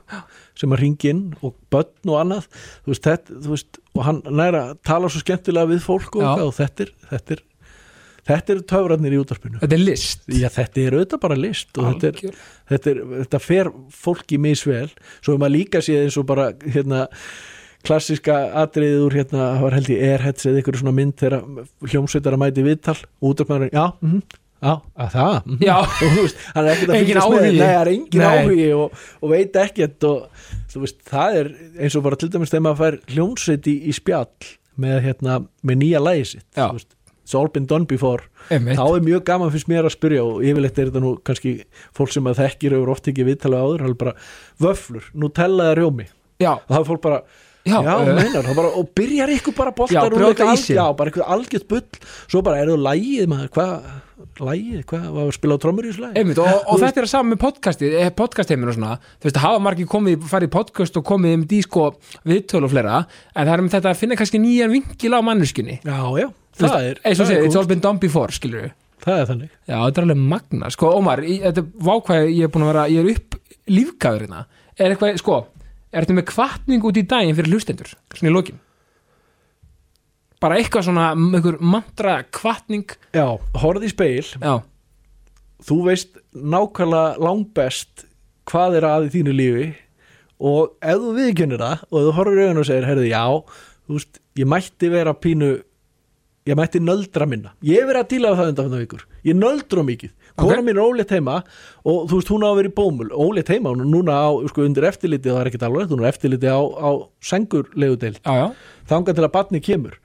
sem að ringi inn og börn og annað. Þú veist, þetta, þú veist, og hann næra tala svo skemmtilega við fólk og, og þetta er þetta er, þetta er töfrarnir í útarpinu þetta er list. Já, þetta er auðvitað bara list og þetta, er, þetta, er, þetta fer fólki misvel svo er maður líka séð eins og bara hérna, klassiska atriðið úr hérna, það var held ég Airheads eða ykkur svona mynd þegar hljómsveitar að mæti viðtal og út af maður, já, mm já, að það mhm. Já. <laughs> og þú veist, hann er ekkert að fylgjast með það er engin áhugi og, og veit ekkert og þú veist, það er eins og bara til dæmis þegar maður fær hljómsveit í, í spjall með, hérna, með nýja lægi sitt Já. þú veist, it's all been done before einmitt. þá er mjög gaman fyrst mér að spyrja og yfirleitt er þetta nú kannski fólk sem að þekkir hefur oft ekki viðtalið áður það er bara vöflur, Nutella eða rjómi já, og það er fólk bara, já, já, eh, meinar það bara, og byrjar ykkur bara Já, boltar brjóta ísinn. já, bara eitthvað algjört bull. Svo bara, er það lægið maður, hvað lægið, hvað, var að spila á trommur í þessu lægi Einmitt, og, og þetta er að saman með podcastið eh, podcastheiminn og svona, þú veist, hafa margir komið farið í podcast og komið um dísko viðtöl og fleira, en það er með þetta að finna kannski nýjan vinkil á manneskunni já, já, það er, eins og það er, it's all been done before, skilur við það er þannig. Já, þetta er alveg magna, sko, Ómar í- þetta er vákvæði, ég er búin að vera, ég er upp lífgæður hérna, er eitthvað, sko er þetta með kvartning út í daginn fyrir hlustendur? Svona í lokin. Bara eitthvað svona, einhver mantra kvartning, já, horfði í speil, já, þú veist nákvæmlega langbest hvað er að í þínu lífi og ef þú viðkennir það og þú horfir í augun og segir, herði, já þú veist, ég mætti vera pínu ég mætti nöldra minna. Ég hef verið að díla á það undan vikur. Ég nöldra mikið, kona Ok. mín er ólétt heima og þú veist, hún á að vera í bómul. Ólétt heima, hún er núna á, sko, undir eftirliti það er ekkert alveg, hún er eftirliti á, á sengurlegudeild, já, já. Þangað til að batni kemur.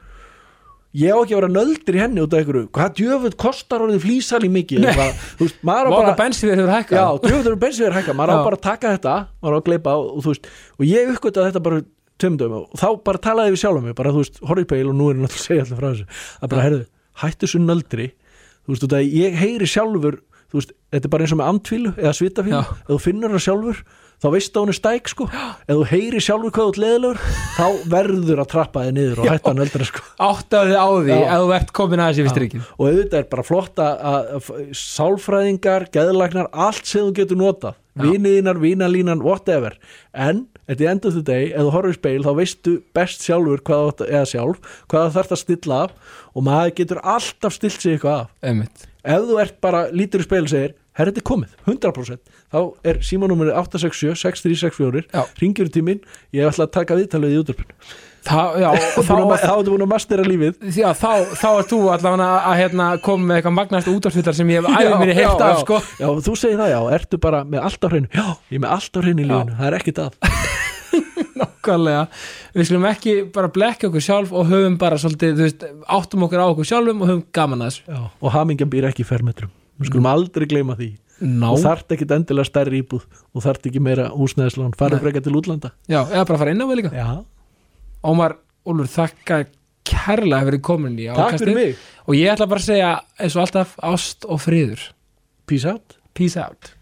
Ég á ekki að vera nöldur í henni út af einhverju, hvað djöfull kostar orðið flýsal í mikið, eitthvað, þú veist, maður á bara bensið hefur hækkað. Já, djöfullur bensinverð hækka, maður á bara að taka þetta maður á að gleypa og, þú veist og ég uppgötaði þetta bara tömdöfum og þá bara talaði við sjálfum mig, bara þú veist, horfið peil og nú er ég náttúrulega að segja alltaf frá þessu að bara, herðu, hættu svo nöldri þú veist, út af að ég heyri sjálfur þú veist, þetta er bara eins og með amtvílu eða svitafílu, ef þú finnur það sjálfur þá veist að hún er stæk sko. Ef þú heyri sjálfur hvað þú ert leðilegur þá verður að trappa þig niður og hætta að nöldra sko. Áttaði á því ef þú ert komin aðeins yfir strikið og auðvitað er bara flott að, að, að sálfræðingar, geðlæknar allt sem þú getur notað viniðinar, vinalínan, whatever. En, at the end of the day horfir í speil, þá veistu best sjálfur hvað eða sjálf, hvað það þarf að stilla af og maður getur alltaf stilt sig eitthvað af. Einmitt. Ef þú ert bara lítur í speil og segir herr, þetta er komið, 100% þá er símanúmerið 867 6364 Já. ringjur í tíminn, ég ætla að taka viðtalið í útvarpinu Þá, já, <laughs> þá ertu búin að mastera lífið. Já, þá, þá er þú allavega að, hérna, koma með eitthvað magnast útvarfittar sem ég hef æfið mér í heilt af sko. já, þú segir það já, ertu bara með allt á hreinu? Já, ég er með allt á hreinu í lífinu, það er ekkit að. <laughs> Nákvæmlega, við skulum ekki bara blekja okkur sjálf og höfum bara svolítið, þú veist, áttum okkur á okkur sjálfum og höfum gaman að þessu. Já, og hamingjan býr ekki í fermetrum. Við skulum aldrei gleyma því. Ná, og þarft ekkit endilega stærri íbúð. Og þarft ekki meira húsnæðislán, fara Nei. frekar til útlanda. Já, eða bara fara inn á við líka. Já, Ómar, Úlfur, þakka kærlega fyrir komin í mig. Og ég ætla bara að segja eins og alltaf ást og friður. Peace out. Peace out